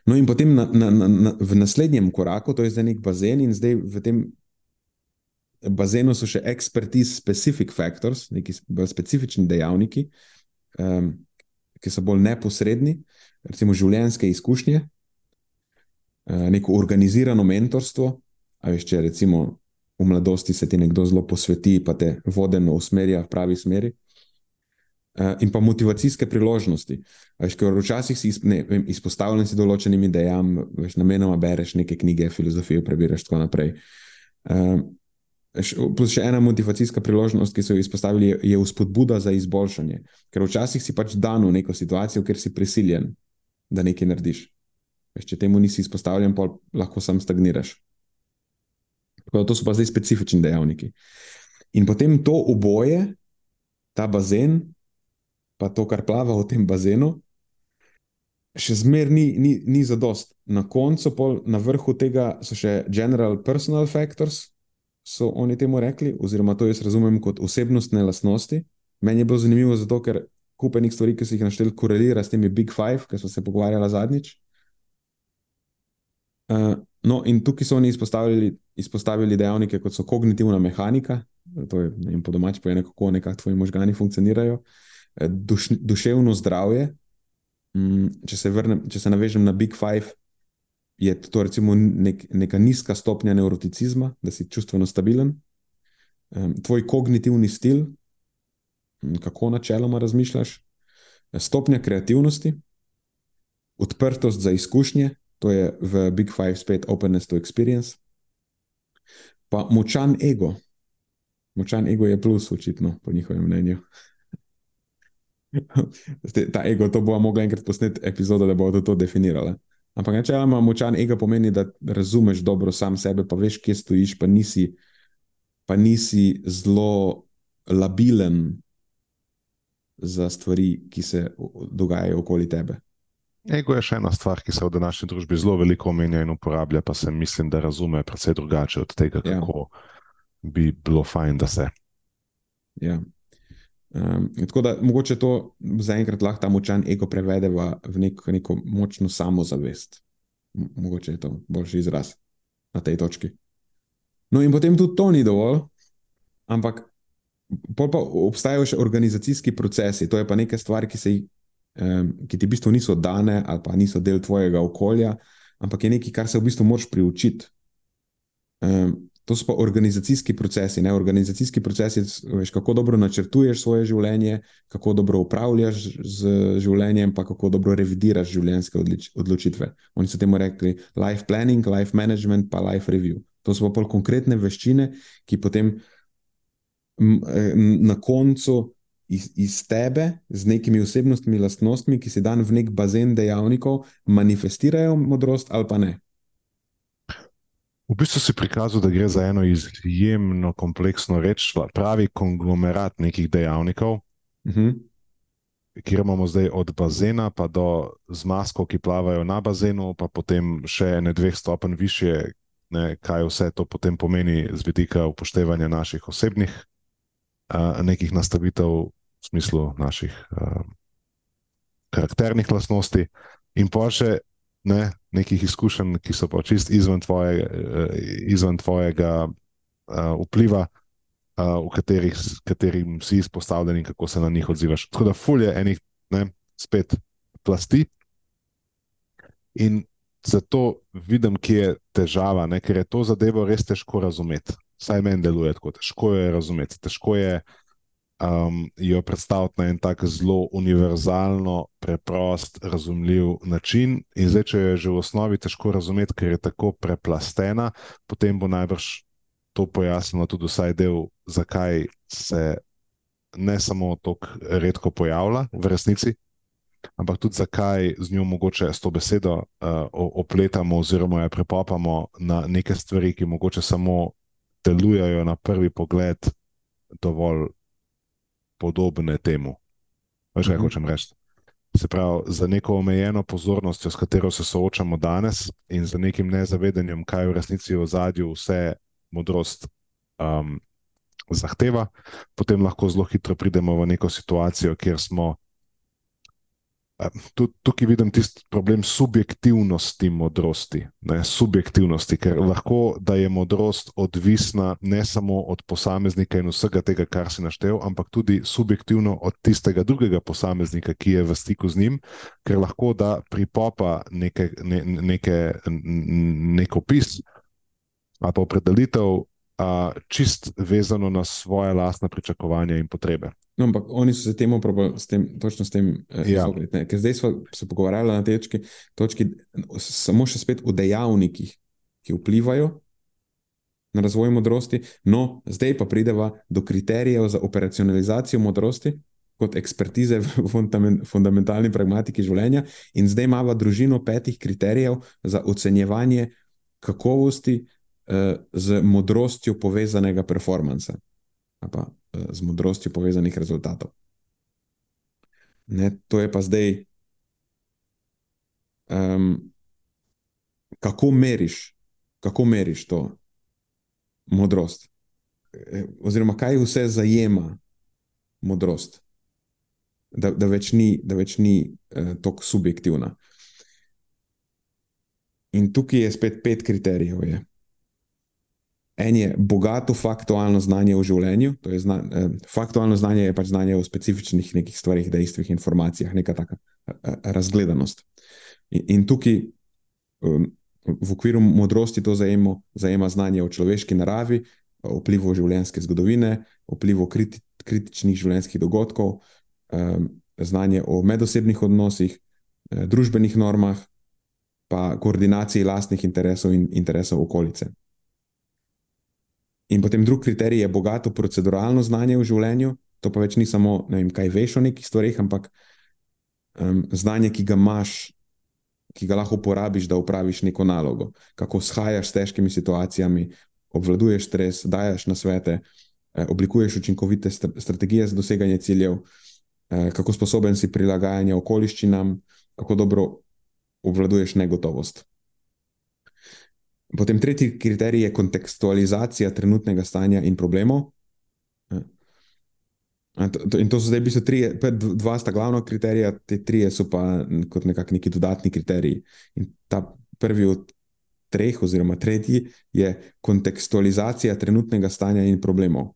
No, in potem na, na, na, v naslednjem koraku, to je zdaj nek bazen, in zdaj v tem bazenu so še expertise specific factors, neki bolj specifični dejavniki, um, ki so bolj neposredni, recimo življenjske izkušnje, uh, neko organizirano mentorstvo, A veš, če recimo v mladosti se ti nekdo zelo posveti, pa te vodeno usmerja v pravi smeri. Uh, in pa motivacijske priložnosti. Veš, ker včasih si ne, vem, izpostavljen si določenim idejam, veš, namenoma bereš neke knjige, filozofijo, prebiraš tako naprej. Uh, plus še ena motivacijska priložnost, ki so jo izpostavili, je, je vzpodbuda za izboljšanje. Ker včasih si pač dan v neko situacijo, ker si prisiljen, da nekaj narediš. Veš, če temu nisi izpostavljen, lahko sam stagniraš. To so pa zdaj specifični dejavniki. In potem to oboje, ta bazen, pa to, kar plava v tem bazenu, še zmeraj ni, ni, ni za dost. Na koncu, pol, na vrhu tega so še general personal factors, so oni temu rekli, oziroma to jaz razumem kot osebnostne lastnosti. Meni je bilo zanimivo zato, ker kupenih stvari, ki so jih našteli, korelira s temi Big Five, ki smo se pogovarjali zadnjič. Uh, no, in tukaj so oni izpostavili, izpostavili dejavnike, kot so kognitivna mehanika, to je vem, po domači povedano, kako nekako tvoji možgani funkcionirajo, eh, duš, duševno zdravje. Um, če, se vrnem, če se navežem na Big Five, je to recimo nek, neka nizka stopnja neuroticizma, da si čustveno stabilen, tvoj kognitivni stil, um, kako načeloma razmišljaš, stopnja kreativnosti, odprtost za izkušnje. To je v Big Five spet openness to experience. Pa močan ego. Močan ego je plus, očitno, po njihovem mnenju. Ta ego, to bo mogla enkrat posneti epizodo, da bo to definirala. Ampak načeloma močan ego pomeni, da razumeš dobro sam sebe, pa veš, kje stojiš, pa nisi, pa nisi zelo labilen za stvari, ki se dogajajo okoli tebe. Ego je še ena stvar, ki se v današnji družbi zelo veliko omenja in uporablja, pa se mislim, da razume precej drugače od tega, ja. kako bi bilo fajn, da se. Ja. Um, tako da mogoče to zaenkrat lahko ta močan ego prevede v, v nek, neko močno samozavest. Mogoče je to boljši izraz na tej točki. No, in potem tudi to ni dovolj, ampak pa obstajajo še organizacijski procesi, to je pa nekaj stvari, ki, se, um, ki ti v bistvu niso dane ali pa niso del tvojega okolja, ampak je nekaj, kar se v bistvu moraš priučiti. To so pa organizacijski procesi. Ne? Organizacijski procesi, veš, kako dobro načrtuješ svoje življenje, kako dobro upravljaš z življenjem, pa kako dobro revidiraš življenjske odločitve. Oni so temu rekli life planning, life management, pa life review. To so pa bolj konkretne veščine, ki potem eh, na koncu iz, iz tebe, z nekimi osebnostnimi lastnostmi, ki si dan v nek bazen dejavnikov, manifestirajo modrost ali pa ne. V bistvu si prikazal, da gre za eno izjemno kompleksno reč, pravi konglomerat nekih dejavnikov, uh. -huh. kjer imamo zdaj od bazena pa do zmaskov, ki plavajo na bazenu, pa potem še ne dveh stopenj više, ne, kaj vse to potem pomeni z vidika upoštevanja naših osebnih uh, nekih nastavitev, v smislu naših uh, karakternih lastnosti, in pa še ne, nekih izkušenj, ki so pa čist izven, tvoje, uh, izven tvojega uh, vpliva, uh, v katerih, katerim si izpostavljen in kako se na njih odzivaš. Tako da fulje enih, ne, spet plasti. In zato vidim, kje je težava, ne, ker je to zadevo res težko razumeti. Saj meni deluje tako, težko je razumeti, težko je uh, um, jo predstaviti na en tak zelo univerzalno, preprost, razumljiv način. In zdaj, če je že v osnovi težko razumeti, ker je tako preplastena, potem bo najbrž to pojasnilo tudi vsaj del, zakaj se ne samo tako redko pojavlja v resnici. Ampak tudi zakaj z njo mogoče s to besedo uh, opletamo, oziroma jo prepopamo na neke stvari, ki mogoče samo delujejo na prvi pogled dovolj podobne temu. Veš, kaj uh mhm. -huh. hočem reči? Se pravi, za neko omejeno pozornostjo, s katero se soočamo danes, in za nekim nezavedanjem, kaj v resnici v zadju vse modrost um, zahteva, potem lahko zelo hitro pridemo v neko situacijo, kjer smo Tukaj vidim tisti problem subjektivnosti modrosti. Ne, subjektivnosti, ker lahko da je modrost odvisna ne samo od posameznika in vsega tega, kar si naštel, ampak tudi subjektivno od tistega drugega posameznika, ki je v stiku z njim, ker lahko da pripopa neke, ne, neke, nek opis ali pa opredelitev, čist vezano na svoje lastne pričakovanja in potrebe. No, ampak oni so se temu probali, s tem, točno s tem eh, ja. izogniti. Ker zdaj smo se pogovarjali na tej točki, točki, samo še spet o dejavnikih, ki vplivajo na razvoj modrosti. No, zdaj pa prideva do kriterijev za operacionalizacijo modrosti. Kot ekspertize v fundamentalni pragmatiki življenja, in zdaj imamo družino petih kriterijev za ocenjevanje kakovosti eh, z modrostjo povezanega performansa pa eh, z modrostjo povezanih rezultatov. Ne, to je pa zdaj, um, kako meriš, kako meriš to modrost, e, oziroma kaj vse zajema modrost, da, da več ni, da več ni uh, tako subjektivna. In tukaj je spet pet kriterijev. Je. En je bogato faktualno znanje o življenju, to je zna, eh, faktualno znanje je pač znanje o specifičnih nekih stvarih, dejstvih, informacijah, neka taka eh, razgledanost. In, in tukaj um, v okviru modrosti to zajemo, zajema znanje o človeški naravi, o vplivu življenjske zgodovine, o vplivu kriti, kritičnih življenjskih dogodkov, um, znanje o medosebnih odnosih, eh, družbenih normah, pa koordinaciji lastnih interesov in interesov okolice. In potem drugi kriterij je bogato proceduralno znanje v življenju. To pa več ni samo, ne vem, kaj veš o nekih stvarih, ampak um, znanje, ki ga imaš, ki ga lahko uporabiš, da upraviš neko nalogo. Kako shajaš s težkimi situacijami, obvladuješ stres, dajes na svete, eh, oblikuješ učinkovite st strategije za doseganje ciljev, eh, kako sposoben si prilagajanja okoliščinam, kako dobro obvladuješ negotovost. Potem tretji kriterij je kontekstualizacija trenutnega stanja in problemov. In to so zdaj v bistvu tri, dva sta glavna kriterija, te tri so pa kot nekakšni neki dodatni kriteriji. In ta prvi od treh, oziroma tretji, je kontekstualizacija trenutnega stanja in problemov.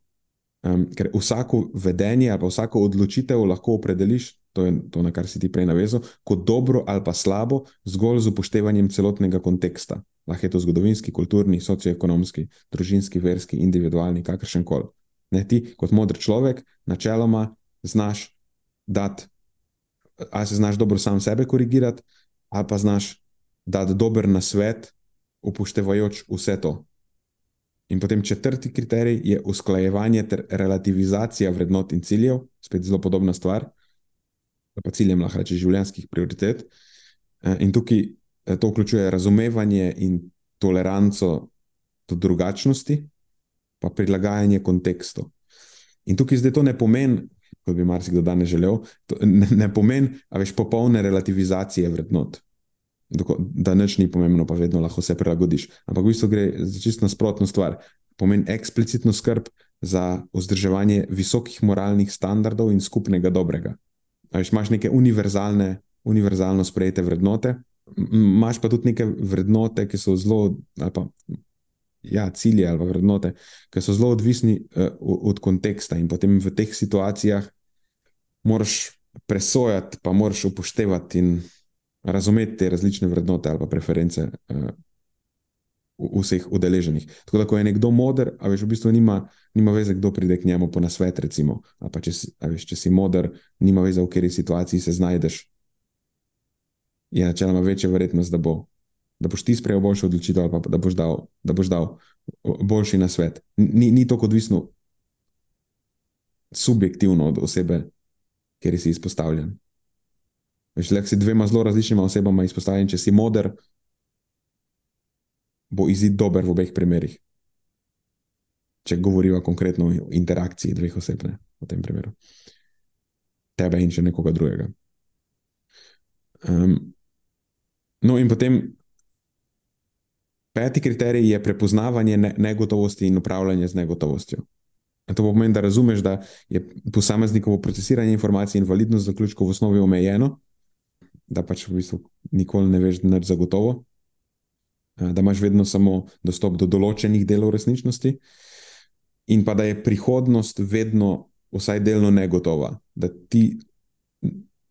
Um, ker vsako vedenje ali vsako odločitev lahko opredeliš, to je to, na kar si ti prej navezal, kot dobro ali pa slabo, zgolj z upoštevanjem celotnega konteksta. Lahko je to zgodovinski, kulturni, socioekonomski, družinski, verski, individualni, kakršen koli. Ne ti, kot modr človek, načeloma znaš dati, ali se znaš dobro sam sebe korigirati, ali pa znaš dati dober na svet, upoštevajoč vse to. In potem četrti kriterij je usklajevanje ter relativizacija vrednot in ciljev, spet zelo podobna stvar, pa ciljem lahko reče življenjskih prioritet. Eh, in tukaj to vključuje razumevanje in toleranco do drugačnosti, pa prilagajanje kontekstu. In tukaj zdaj to ne pomeni, kot bi marsikdo danes želel, ne, ne pomeni, a veš, popolne relativizacije vrednot da nič ni pomembno, pa vedno lahko se prilagodiš. Ampak v bistvu gre za čisto nasprotno stvar. Pomeni eksplicitno skrb za vzdrževanje visokih moralnih standardov in skupnega dobrega. Veš, imaš neke univerzalne, univerzalno sprejete vrednote, imaš pa tudi neke vrednote, ki so zelo, ali pa ja, cilje ali vrednote, ki so zelo odvisni uh, od konteksta in potem v teh situacijah moraš presojati, pa moraš upoštevati in razumeti te različne vrednote ali preference uh, vseh udeleženih. Tako da, ko je nekdo moder, a veš, v bistvu nima, nima veze, kdo pride k njemu po nasvet, recimo. Ali pa če si, veš, če si moder, nima veze, v kateri situaciji se znajdeš. Je načeloma večja verjetnost, da, bo, da boš ti sprejel boljšo odločitev, ali pa da boš dal, da boš dal boljši nasvet. Ni, ni to odvisno subjektivno od osebe, kjer si izpostavljen. Veš, le si dvema zelo različnima osebama izpostavljen, če si moder, bo izid dober v obeh primerih. Če govorimo konkretno o interakciji dveh oseb, ne, v tem primeru. Tebe in še nekoga drugega. Um, no, in potem peti kriterij je prepoznavanje ne negotovosti in upravljanje z negotovostjo. To pomeni, da razumeš, da je posameznikovo procesiranje informacij in validnost zaključkov v osnovi omejeno, da pač v bistvu nikoli ne veš, da je zagotovo, da imaš vedno samo dostop do določenih delov resničnosti, in pa da je prihodnost vedno vsaj delno negotova. Da, ti,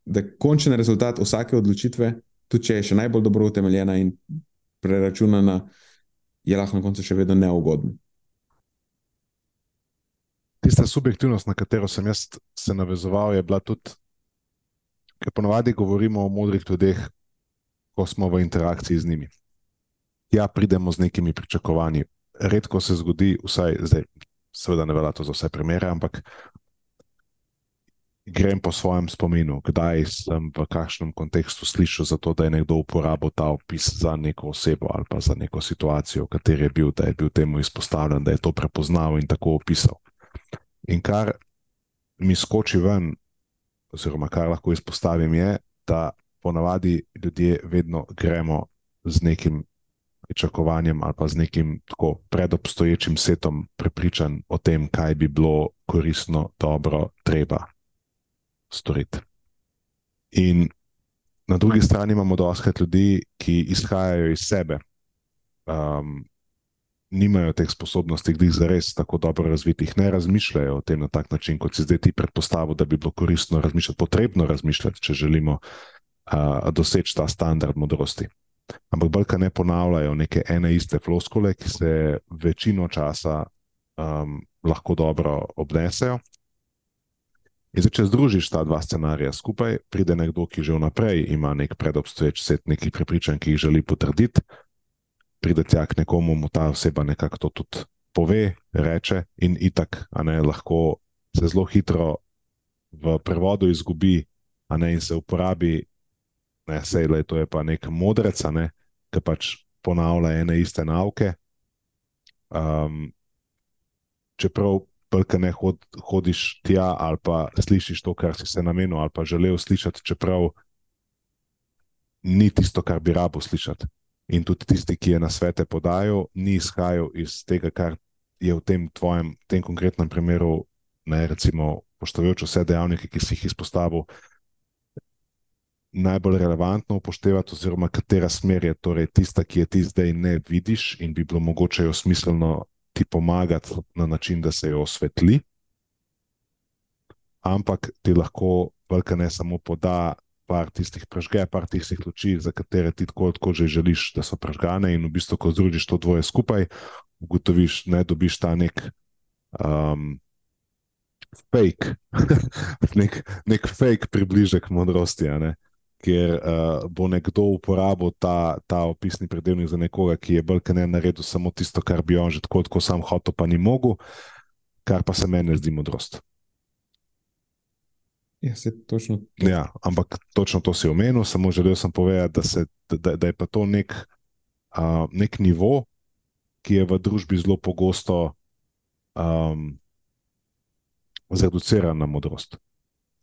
da končni rezultat vsake odločitve, tudi če je še najbolj dobro utemeljena in preračunana, je lahko na koncu še vedno neugoden. Tista subjektivnost, na katero sem jaz se navezoval, je bila tudi ker ponovadi govorimo o modrih ljudeh, ko smo v interakciji z njimi. Ja, pridemo z nekimi pričakovanji. Redko se zgodi, vsaj zdaj, seveda ne velja to za vse primere, ampak grem po svojem spominu, kdaj sem v kakšnem kontekstu slišal za to, da je nekdo uporabil ta opis za neko osebo ali pa za neko situacijo, v kateri je bil, da je bil temu izpostavljen, da je to prepoznal in tako opisal. In kar mi skoči ven, oziroma kar lahko izpostavim, je, da ponavadi ljudje vedno gremo z nekim pričakovanjem ali pa z nekim tako predobstoječim setom prepričanj o tem, kaj bi bilo koristno, dobro, treba storiti. In na drugi strani imamo dosti ljudi, ki izhajajo iz sebe. Um, nimajo teh sposobnosti, da jih zares tako dobro razvitih, ne razmišljajo o tem na tak način, kot si zdaj ti predpostavil, da bi bilo koristno razmišljati, potrebno razmišljati, če želimo uh, doseči ta standard modrosti. Ampak brka ne ponavljajo neke ene iste floskole, ki se večino časa um, lahko dobro obnesejo. In zdaj, če združiš ta dva scenarija skupaj, pride nekdo, ki že vnaprej ima nek predobstoječ set nekih prepričanj, ki jih želi potrditi, pride tja k nekomu, mu ta oseba nekako to tudi pove, reče, in itak, a ne lahko se zelo hitro v prevodu izgubi, a ne in se uporabi, ne sej le, to je pa nek modrec, a ne, ki pač ponavlja ene iste nauke. Um, čeprav prka ne hod, hodiš tja ali pa slišiš to, kar si se namenil ali pa želel slišati, čeprav ni tisto, kar bi rabo slišati. In tudi tisti, ki je na svete podajal, ni izhajal iz tega, kar je v tem tvojem, tem konkretnem primeru, ne recimo, poštevajoč vse dejavnike, ki si jih izpostavil, najbolj relevantno upoštevati, oziroma katera smer je torej tista, ki je ti zdaj ne vidiš in bi bilo mogoče jo smiselno ti pomagati na način, da se jo osvetli. ampak ti lahko velika ne samo poda. Par tistih prežge, par tistih luči, za katere ti tako, tako že želiš, da so prežgane, in v bistvu, ko združiš to dvoje skupaj, ugotoviš, da dobiš ta nek um, fake, nek, nek fake približek modrosti, ker uh, bo nekdo uporabil ta, ta opisni predelnik za nekoga, ki je bolj kot ne naredil samo tisto, kar bi on že tako, kot sam hotel, pa ni mogel, kar pa se meni zdi modrost. Ja, točno ja, ampak točno to si omenil, samo želel sem povedati, da, se, da, da je pa to nek, uh, nek nivo, ki je v družbi zelo pogosto um, zreduciran na modrost.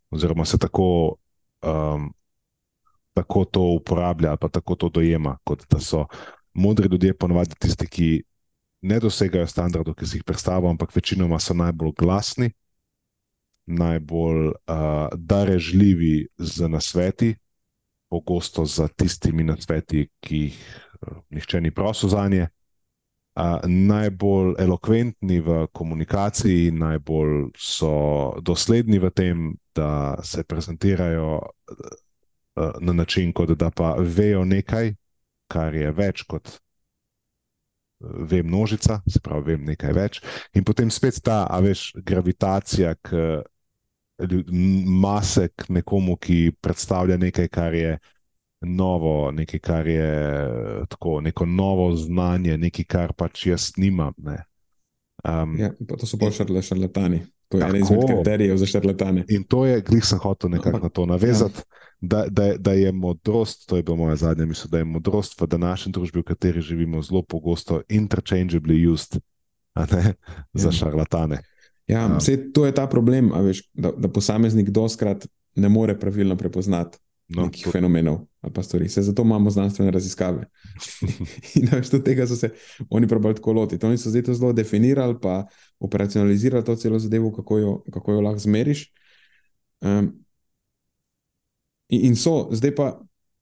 Oziroma se tako, um, tako to uporablja, ali pa tako to dojema, kot da so modri ljudje ponovadi tisti, ki ne dosegajo standardov, ki si jih predstavljamo, ampak večinoma so najbolj glasni, najbolj uh, darežljivi z nasveti, pogosto za tistimi nasveti, ki jih uh, nihče ni prosil za njih najbolj elokventni v komunikaciji, najbolj so dosledni v tem, da se prezentirajo uh, na način, kot da pa vejo nekaj, kar je več kot. Vem, množica, se pravi, vem nekaj več. In potem spet ta, a veš, gravitacija k mase, k nekomu, ki predstavlja nekaj, kar je novo, nekaj, kar je tako, neko novo znanje, nekaj, kar pač jaz nimam. Um, ja, to so bolj šarle, šarlatani. To je eden izmed kriterijev za šarlatane. In to je, glih sem hotel nekako na to navezati, ja. Da, da, da je modrost, to je bila moja zadnja misel, da je modrost v današnji družbi, v kateri živimo, zelo pogosto interchangeably used ne, za ja. šarlatane. Ja, um, to je ta problem, veš, da, da posameznik doskrat ne more pravilno prepoznati no, nekih to... fenomenov ali pa stvari. Se zato imamo znanstvene raziskave. in da več tega so se oni pravili tako loti. Oni so zdaj to zelo definirali, pa operacionalizirali to celo zadevo, kako jo, kako jo lahko zmeriš. Um, in, in so, zdaj pa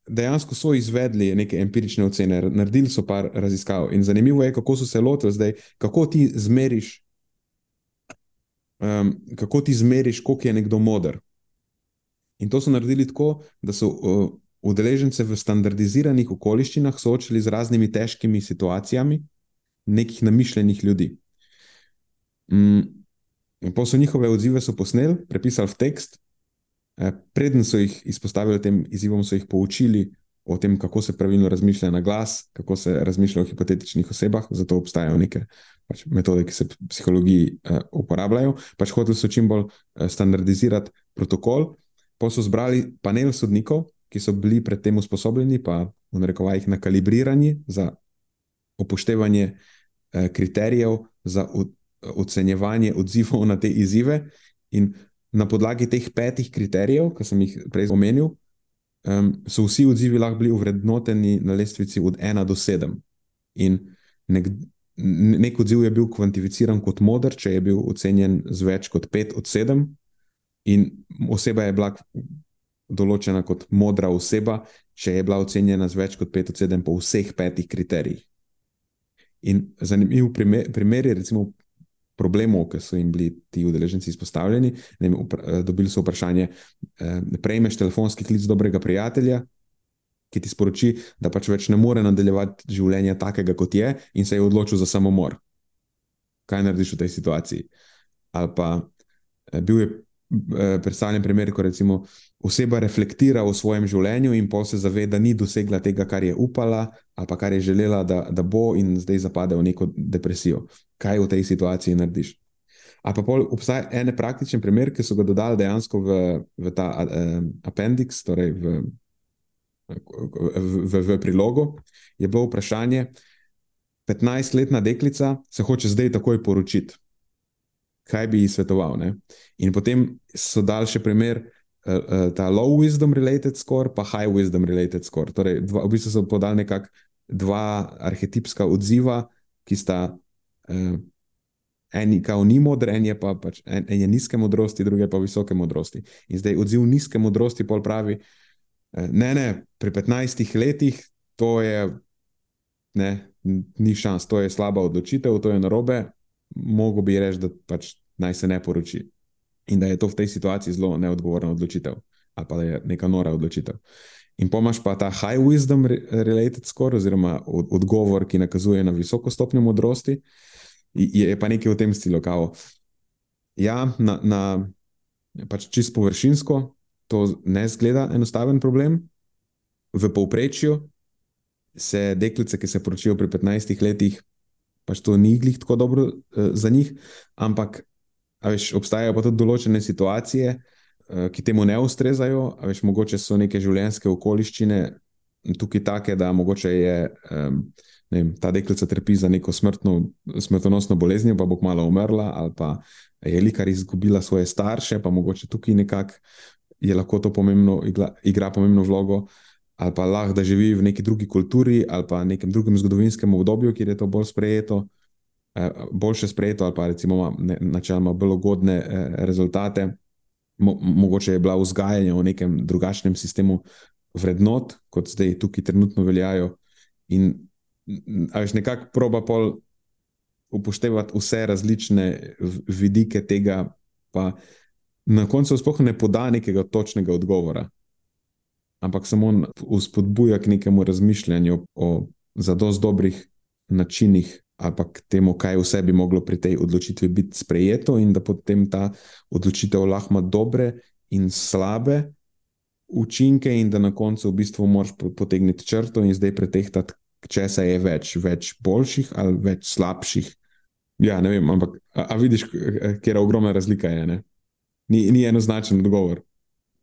dejansko so izvedli neke empirične ocene, naredili so par raziskav. In zanimivo je, kako so se lotili zdaj, kako ti zmeriš. Um, kako ti zmeriš, koliko je nekdo moder? In to so naredili tako, da so uh, udeležence v standardiziranih okoliščinah soočili z raznimi težkimi situacijami nekih namišljenih ljudi. Mm, pa so njihove odzive posneli, prepisali v tekst, preden so jih izpostavili tem izzivom, so jih poučili o tem, kako se pravilno razmišlja na glas, kako se razmišlja o hipotetičnih osebah, zato obstajajo neke pač, metode, ki se v psihologiji eh, uporabljajo. Pač hoteli so čim bolj eh, standardizirati protokol. Pa so zbrali panel sodnikov, ki so bili predtem usposobljeni, pa v rekovajih nakalibrirani za upoštevanje eh, kriterijev, za ocenjevanje odzivov na te izzive. In na podlagi teh petih kriterijev, ki sem jih prej omenil, um, so vsi odzivi lahko bili uvrednoteni na lestvici od 1 do 7. In nek, nek odziv je bil kvantificiran kot moder, če je bil ocenjen z več kot 5 od 7. In oseba je bila določena kot modra oseba, če je bila ocenjena z več kot 5 od 7 po vseh petih kriterijih. In zanimiv primer, primer je, recimo, problemov, ki so jim bili ti udeleženci izpostavljeni. Vem, upra, dobili so vprašanje: eh, Prejmeš telefonski klic dobrega prijatelja, ki ti sporoči, da pač več ne more nadaljevati življenja takega, kot je, in se je odločil za samomor. Kaj narediš v tej situaciji? Ali pa eh, bil je Eh, predstavljen primer, ko recimo oseba reflektira o svojem življenju in pa se zaveda, da ni dosegla tega, kar je upala ali kar je želela, da, da bo, in zdaj zapade v neko depresijo. Kaj v tej situaciji narediš? A pa obstaja en praktičen primer, ki so ga dodali dejansko v, v ta uh, appendix, torej v, v, v, v prilogo. Je bilo vprašanje: 15-letna deklica se hoče zdaj takoj poročiti kaj bi ji svetoval. Ne? In potem so dal še primer, uh, ta low wisdom related score, pa high wisdom related score. Torej, dva, v bistvu so podali nekako dva arhetipska odziva, ki sta. Uh, En je kao ni modr, en je pa pač, en, en je nizke modrosti, druge pa visoke modrosti. In zdaj odziv nizke modrosti pol pravi, ne, ne, pri 15 letih to je, ne, ni šans, to je slaba odločitev, to je narobe, mogo bi reči, da pač naj se ne poroči. In da je to v tej situaciji zelo neodgovorna odločitev, ali pa da je neka nora odločitev. In pomaž pa ta high wisdom related score, oziroma odgovor, ki nakazuje na visoko stopnjo modrosti, je pa nekaj v tem stilu, kao. Ja, na, na pač čisto površinsko to ne zgleda enostaven problem. V povprečju se deklice, ki se poročijo pri 15 letih, pač to ni glih tako dobro uh, za njih, ampak veš, obstajajo pa tudi določene situacije, uh, ki temu ne ustrezajo. Veš, mogoče so neke življenjske okoliščine tukaj take, da mogoče je. Vem, ta deklica trpi za neko smrtno, smrtonosno boleznijo, pa bo kmalo umrla, ali pa je likar izgubila svoje starše, pa mogoče tukaj nekako je lahko to pomembno, igra, igra pomembno vlogo. Ali pa lahko da živi v neki drugi kulturi ali pa nekem drugem zgodovinskem obdobju, kjer je to bolj sprejeto, eh, boljše sprejeto, ali pa recimo načeloma bolj ugodne eh, rezultate. Mo mogoče je bila vzgajanja v nekem drugačnem sistemu vrednot, kot zdaj tukaj trenutno veljajo. In veš, nekako proba pol upoštevati vse različne vidike tega, pa na koncu sploh ne poda nekega točnega odgovora ampak samo vzpodbuja k nekemu razmišljanju o zadost dobrih načinih, ali pa k temu, kaj vse bi moglo pri tej odločitvi biti sprejeto, in da potem ta odločitev lahko ima dobre in slabe učinke, in da na koncu v bistvu moraš potegniti črto in zdaj pretehtati, če se je več, več boljših ali več slabših. Ja, ne vem, ampak a, a vidiš, kje je ogromna razlika. Je, ni, ni enoznačen odgovor.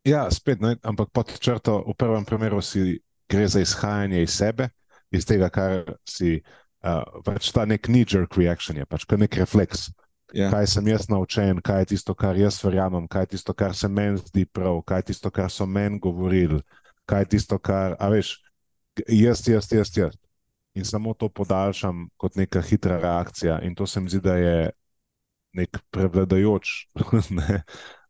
Ja, spet, ne, ampak pod črto, v prvem primeru si gre za izhajanje iz sebe, iz tega, kar si. Uh, pač ta nek knee-jerk reaction je pač nek refleks. Yeah. Ja. Kaj sem jaz naučen, kaj je tisto, kar jaz verjamem, kaj je tisto, kar se meni zdi prav, kaj je tisto, kar so meni govorili, kaj je tisto, kar, a veš, jaz, jaz, jaz, jaz. In samo to podaljšam kot neka hitra reakcija. In to se mi zdi, da je nek prevladajoč ne,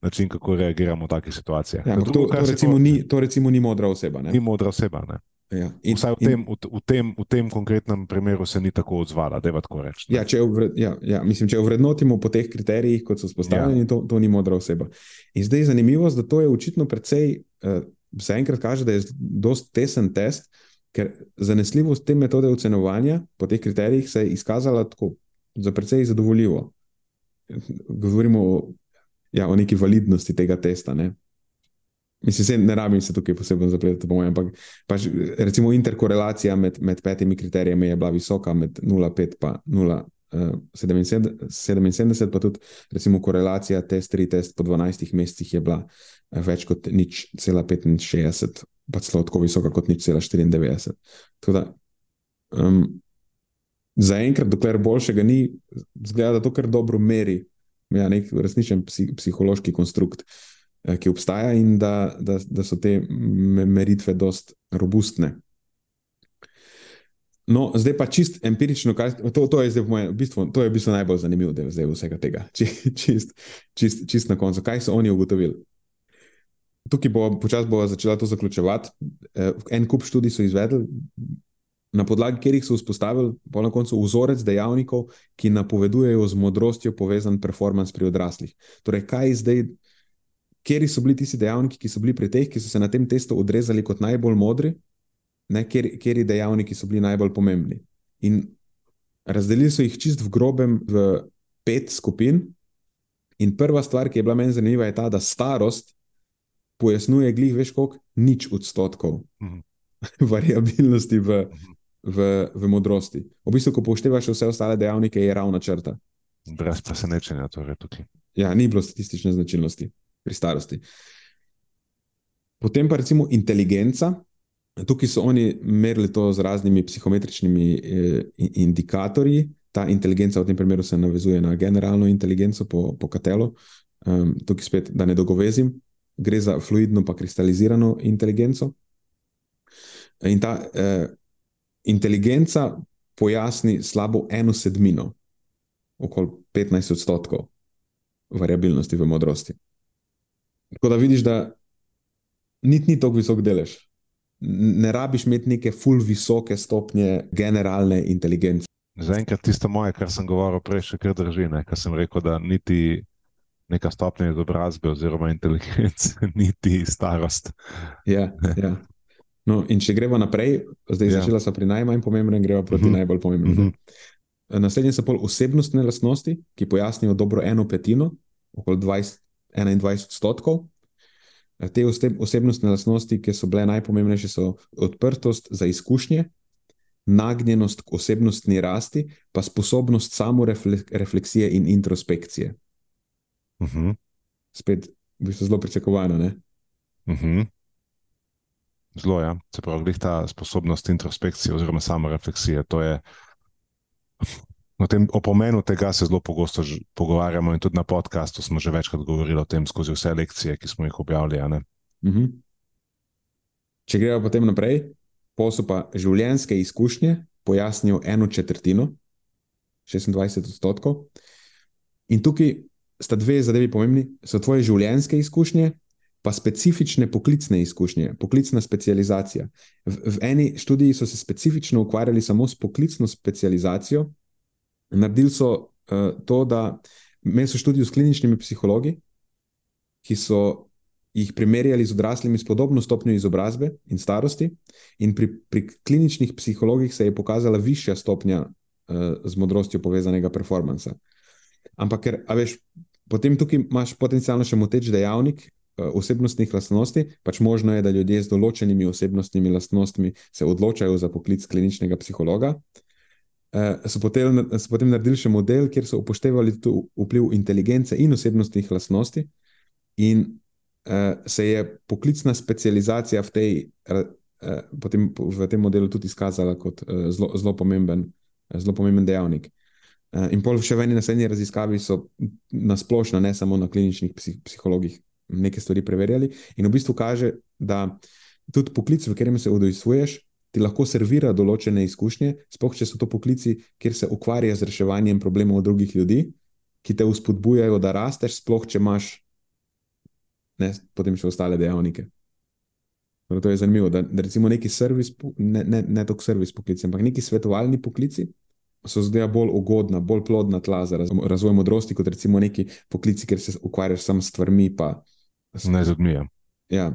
način, kako reagiramo v takih situacijah. Ja, drugo, to, to, recimo po... ni, to recimo ni modra oseba. Ne? Ni modra oseba. Ja. In, Vsaj v tem, in... v, v, tem, v tem konkretnem primeru se ni tako odzvala, da je tako reči. Ja, če, vred, ja, ja, mislim, če vrednotimo po teh kriterijih, kot so spostavljeni, ja. to, to ni modra oseba. In zdaj je zanimivo, da to je očitno precej, uh, se enkrat kaže, da je dost tesen test, ker zanesljivost te metode ocenovanja po teh kriterijih se je izkazala tako, za precej zadovoljivo. Govorimo o ja, o neki validnosti tega testa. Ne? Mislim, se ne rabim se tukaj posebej zapletati, mojem, ampak pač, recimo interkorelacija med, med petimi kriterijami je bila visoka, med 0,5 in 0,77, pa tudi recimo korelacija test 3 test po 12 mesecih je bila eh, več kot nič cela 65, pa celo tako visoka kot nič cela 94. Teda, um, Zaenkrat, dokler boljšega ni, zgleda, da to kar dobro meri ja, nek resničen psi, psihološki konstrukt, eh, ki obstaja in da, da, da so te meritve dost robustne. No, zdaj pa čist empirično, kaj, to, to, je moje, v bistvu, to je v bistvu najbolj je zdaj vsega tega. Čist, čist, čist na koncu, kaj so oni ugotovili. Tukaj bo počasi bo začela to zaključevati. Eh, en kup študij so izvedli, na podlagi katerih so vzpostavili na koncu vzorec dejavnikov, ki napovedujejo z modrostjo povezan performance pri odraslih. Torej, kaj zdaj, kje so bili tisti dejavniki, ki so bili pri teh, ki so se na tem testu odrezali kot najbolj modri, kje dejavniki so bili najbolj pomembni. In razdelili so jih čist v grobem v pet skupin. In prva stvar, ki je bila meni zanimiva, je ta, da starost pojasnjuje glih, veš, koliko nič odstotkov. Mhm. Variabilnosti v, mhm v, v modrosti. V bistvu, ko poštevaš vse ostale dejavnike, je ravna črta. Brez presenečenja, torej tukaj. Ja, ni bilo statistične značilnosti pri starosti. Potem pa recimo inteligenca. Tukaj so oni merili to z raznimi psihometričnimi eh, indikatorji. Ta inteligenca v tem primeru se navezuje na generalno inteligenco po, po katelu. Um, tukaj spet, da ne dolgovezim, gre za fluidno pa kristalizirano inteligenco. In ta eh, inteligenca pojasni slabo eno sedmino, okoli 15 odstotkov variabilnosti v modrosti. Tako da vidiš, da niti ni tako visok delež. Ne rabiš imeti neke full visoke stopnje generalne inteligence. Zaenkrat tisto moje, kar sem govoril prej, še kar drži. Ker sem rekel, da niti neka stopnja izobrazbe oziroma inteligence, niti starost. Ja, ja. No, in če gremo naprej, zdaj ja. začela smo pri najmanj pomembnem, gremo proti uh mhm. -huh. najbolj pomembnem. Uh mhm. -huh. Naslednje so pol osebnostne lastnosti, ki pojasnijo dobro eno petino, okoli 20, 21 odstotkov. Te osebnostne lastnosti, ki so bile najpomembnejše, so odprtost za izkušnje, nagnjenost k osebnostni rasti, pa sposobnost samorefleksije in introspekcije. Uh mhm. -huh. Spet, v bistvu zelo pričakovano. Uh mhm. -huh. Zelo, ja. Se pravi, ta sposobnost introspekcije oziroma samorefleksije. O, tem, o pomenu tega se zelo pogosto pogovarjamo, in tudi na podkastu smo že večkrat govorili o tem, skozi vse lekcije, ki smo jih objavili. Uh mhm. -huh. Če gremo potem naprej, posel pa življenjske izkušnje pojasnijo eno četrtino, 26 odstotkov. In tukaj sta dve zadevi pomembni, so tvoje življenjske izkušnje, pa specifične poklicne izkušnje, poklicna specializacija. V, v eni študiji so se specifično ukvarjali samo s poklicno specializacijo. Naredili so uh, to, da imeli so študijo s kliničnimi psihologi, ki so jih primerjali z odraslimi s podobno stopnjo izobrazbe in starosti, in pri, pri kliničnih psihologih se je pokazala višja stopnja uh, z modrostjo povezanega performansa. Ampak, ker, veš, potem tukaj imaš potencialno še moteč dejavnik uh, osebnostnih lastnosti. Pač možno je, da ljudje z določenimi osebnostnimi lastnostmi se odločajo za poklic kliničnega psihologa. Uh, so, potem, so potem naredili še model, kjer so upoštevali vpliv inteligence in osebnostnih lastnosti, in uh, se je poklicna specializacija v, tej, uh, potem, v tem modelu tudi izkazala kot uh, zelo pomemben, uh, pomemben dejavnik. Eh, in pol še v eni naslednji raziskavi so nasplošno, ne samo na kliničnih psih, psihologih, nekaj stvari preverjali. In v bistvu kaže, da tudi poklic, v katerem se udejstvuješ, ti lahko servira določene izkušnje, sploh če so to poklici, kjer se ukvarja z reševanjem problemov drugih ljudi, ki te uspodbujajo, da rasteš, sploh če imaš ne, potem še ostale dejavnike. Torej, to je zanimivo, da, da recimo neki servis, ne, ne, ne toliko servis poklici, ampak neki svetovalni poklici so zdaj bolj ugodna, bolj plodna tla za razvoj modrosti, kot recimo neki poklici, ker se ukvarjaš samo s stvarmi. Pa, ne z ljudmi. Ja.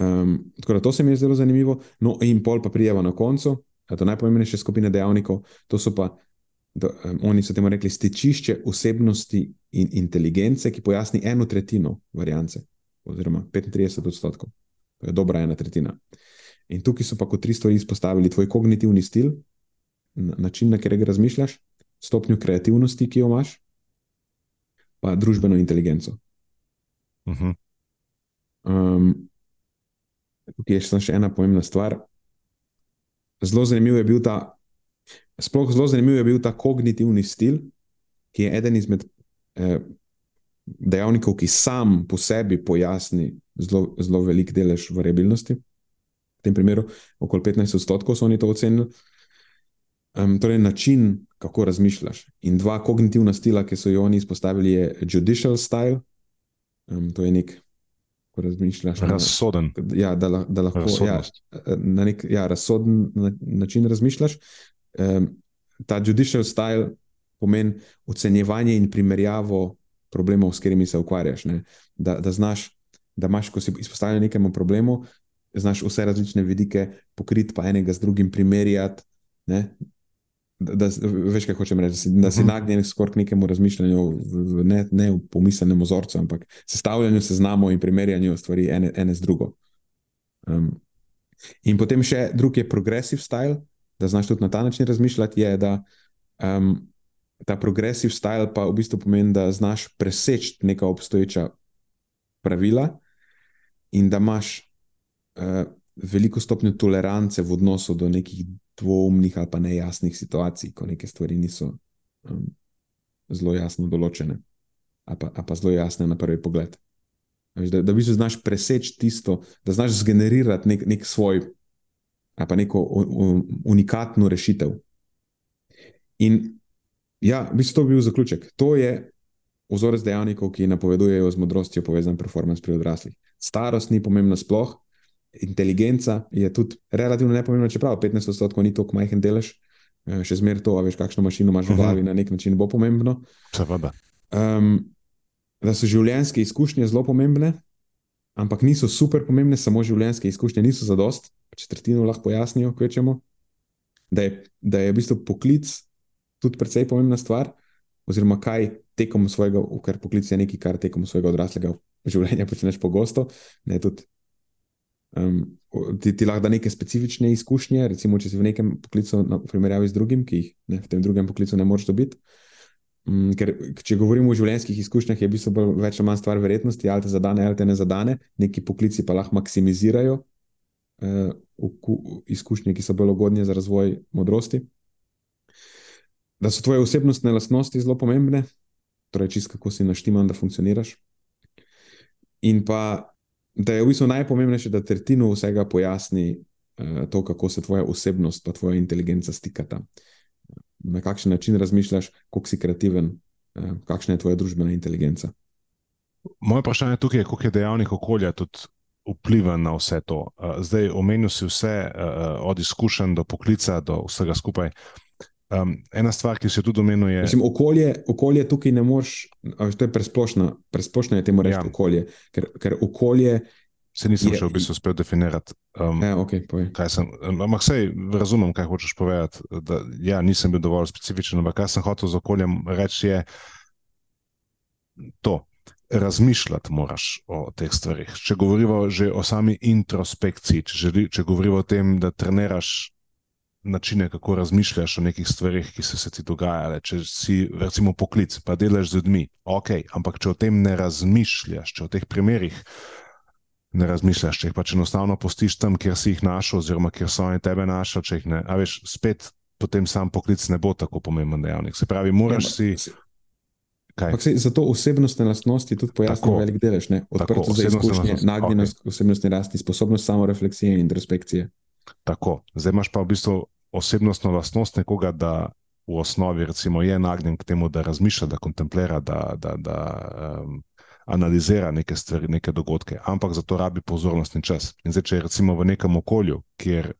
Um, tako da to se mi je zelo zanimivo. No, in pol pa prijeva na koncu, to najpomembnejše skupine dejavnikov, to so pa. Da, um, oni so temu rekli stičišče osebnosti in inteligence, ki pojasni eno tretjino variance, oziroma 35 odstotkov. To je dobra ena tretjina. In tukaj so pa kot tri stvari izpostavili tvoj kognitivni stil, način, na katerega razmišljaš, stopnjo kreativnosti, ki jo imaš, pa družbeno inteligenco. Uh -huh. um, tukaj je še ena pomembna stvar. Zelo zanimiv je bil ta, sploh zelo zanimiv je bil ta kognitivni stil, ki je eden izmed eh, dejavnikov, ki sam po sebi pojasni zelo, zelo velik delež variabilnosti. V tem primeru, okoli 15 odstotkov so oni to ocenili. Um, torej, način, kako razmišljaš. In dva kognitivna stila, ki so jo oni izpostavili, je judicial style. Um, to je nek, kako razmišljaš. Razsoden. Na, ja, da, da lahko ja, na nek ja, razsoden način razmišljaš. Um, ta judicial style pomeni ocenjevanje in primerjavo problemov, s katerimi se ukvarjaš. Da, da znaš, da imaš, ko si izpostavljen nekemu problemu, znaš vse različne vidike pokriti, pa enega z drugim primerjati. Ne, da, veš, kaj hočem reči, da si, da si uh -huh. nagnjen skoraj k nekemu razmišljanju, ne, ne v pomiselnem ozorcu, ampak sestavljanju seznamov in primerjanju stvari ene, ene z drugo. Um, in potem še drugi je progressive style, da znaš tudi na ta način razmišljati. Je, da um, ta progressive style pa v bistvu pomeni, da znaš preseči neka obstoječa pravila in da imaš uh, veliko stopnjo tolerance v odnosu do nekih dvoumnih ali pa nejasnih situacij, ko neke stvari niso um, zelo jasno določene, ali pa, ali pa zelo jasne na prvi pogled. Da, da v bistvu znaš preseči tisto, da znaš zgenerirati nek, nek svoj, ali pa neko un, unikatno rešitev. In ja, v bistvu to bi bil zaključek. To je vzorec dejavnikov, ki napovedujejo z modrostjo povezan performance pri odraslih. Starost ni pomembna sploh, inteligenca je tudi relativno nepomembna, čeprav 15 odstotkov ni tako majhen delež, eh, še zmeraj to, veš, kakšno mašino imaš v mhm. glavi, na nek način bo pomembno. Seveda. Um, da so življenjske izkušnje zelo pomembne, ampak niso super pomembne, samo življenjske izkušnje niso za dost. Četrtino lahko pojasnijo, kvečemo. Da je, da je v bistvu poklic tudi precej pomembna stvar, oziroma kaj tekom svojega, ker poklic je nekaj, kar tekom svojega odraslega življenja počneš pogosto. Ne, tudi, um, ti, ti lahko da neke specifične izkušnje, recimo, če si v nekem poklicu, na primerjavi z drugim, ki jih ne, v tem drugem poklicu ne moreš dobiti. Um, ker, če govorimo o življenjskih izkušnjah, je v bistvu več ali manj stvar verjetnosti, ali te zadane, ali te ne zadane, neki poklici pa lahko maksimizirajo uh, izkušnje, ki so bolj ugodne za razvoj modrosti. Da so tvoje osebnostne lastnosti zelo pomembne, torej čisto kako si naštiman, da funkcioniraš. In pa da je v bistvu najpomembnejše, da tretjino vsega pojasni uh, to, kako se tvoja osebnost in tvoja inteligenca stikata. Na kakšen način razmišljaš, koliko si kreativen, uh, kakšna je tvoja družbena inteligenca. Moje vprašanje tukaj je, koliko je dejavnik okolja tudi vpliva na vse to. Uh, zdaj, omenil si vse, od izkušenj do poklica, do vsega skupaj. Um, ena stvar, ki jo tudi omenil, je. Mislim, okolje, okolje tukaj ne moreš, to je presplošno, presplošno je temu reči ja. okolje, ker, ker okolje. Se nisem je, še v bistvu uspel definirati. Um, ja, okay, ampak vse razumem, kaj hočeš povedati. Da, ja, nisem bil dovolj specifičen, ampak kar sem hotel z okoljem reči, je to. Razmišljati moraš o teh stvarih. Če govorimo že o sami introspekciji, če, želi, če govorimo o tem, da treniraš načine, kako razmišljaš o nekih stvarih, ki so se ti dogajale. Če si, recimo, poklic, pa delaš z ljudmi, ok, ampak če o tem ne razmišljaš, če o teh primerih ne razmišljaš, če jih pač enostavno postiš tam, kjer si jih našel, oziroma kjer so oni tebe našli, če jih ne, a veš, spet potem sam poklic ne bo tako pomemben dejavnik. Se pravi, moraš ja, si. Se, zato osebnostne lastnosti tudi pojasnijo velik delež, odprtost za izkušnje, nagnjenost okay. osebnostne rasti, sposobnost samorefleksije in introspekcije. Tako, zdaj imaš pa v bistvu osebnostno lastnost nekoga, da v osnovi recimo, je nagnjen k temu, da razmišlja, da kontemplira, da, da, da um, analizira neke stvari, neke dogodke, ampak za to rabi pozornost in čas. In zdaj, če je recimo v nekem okolju, kjer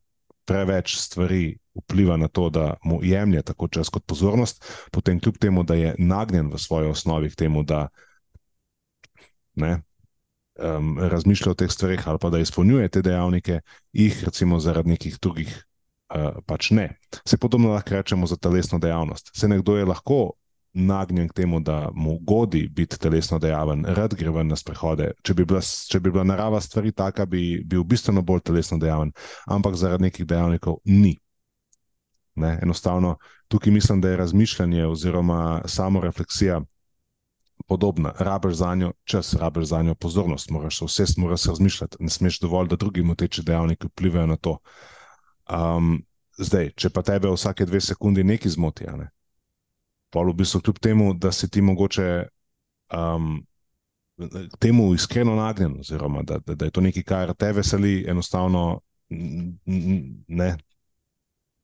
preveč stvari vpliva na to, da mu jemlje tako čas kot pozornost, potem kljub temu, da je nagnjen v svoji osnovi k temu, da ne, um, razmišlja o teh stvarih ali pa da izpolnjuje te dejavnike, jih recimo zaradi nekih drugih uh, pač ne. Se podobno lahko rečemo za telesno dejavnost. Se nekdo je lahko nagnjen k temu, da mu godi biti telesno dejaven, rad gre ven na sprehode. Če bi bila, če bi bila narava stvari taka, bi bil bistveno bolj telesno dejaven, ampak zaradi nekih dejavnikov ni. Ne, enostavno tukaj mislim, da je razmišljanje oziroma samo refleksija podobna. Rabiš za njo čas, rabiš za njo pozornost, moraš se vse, moraš se razmišljati. Ne smeš dovolj, da drugi moteči dejavniki vplivajo na to. Um, zdaj, če pa tebe vsake dve sekunde nekaj zmoti, ne? pa v bistvu kljub temu, da si ti mogoče um, temu iskreno nagnjen, oziroma da, da, da je to nekaj, kar te veseli, enostavno ne.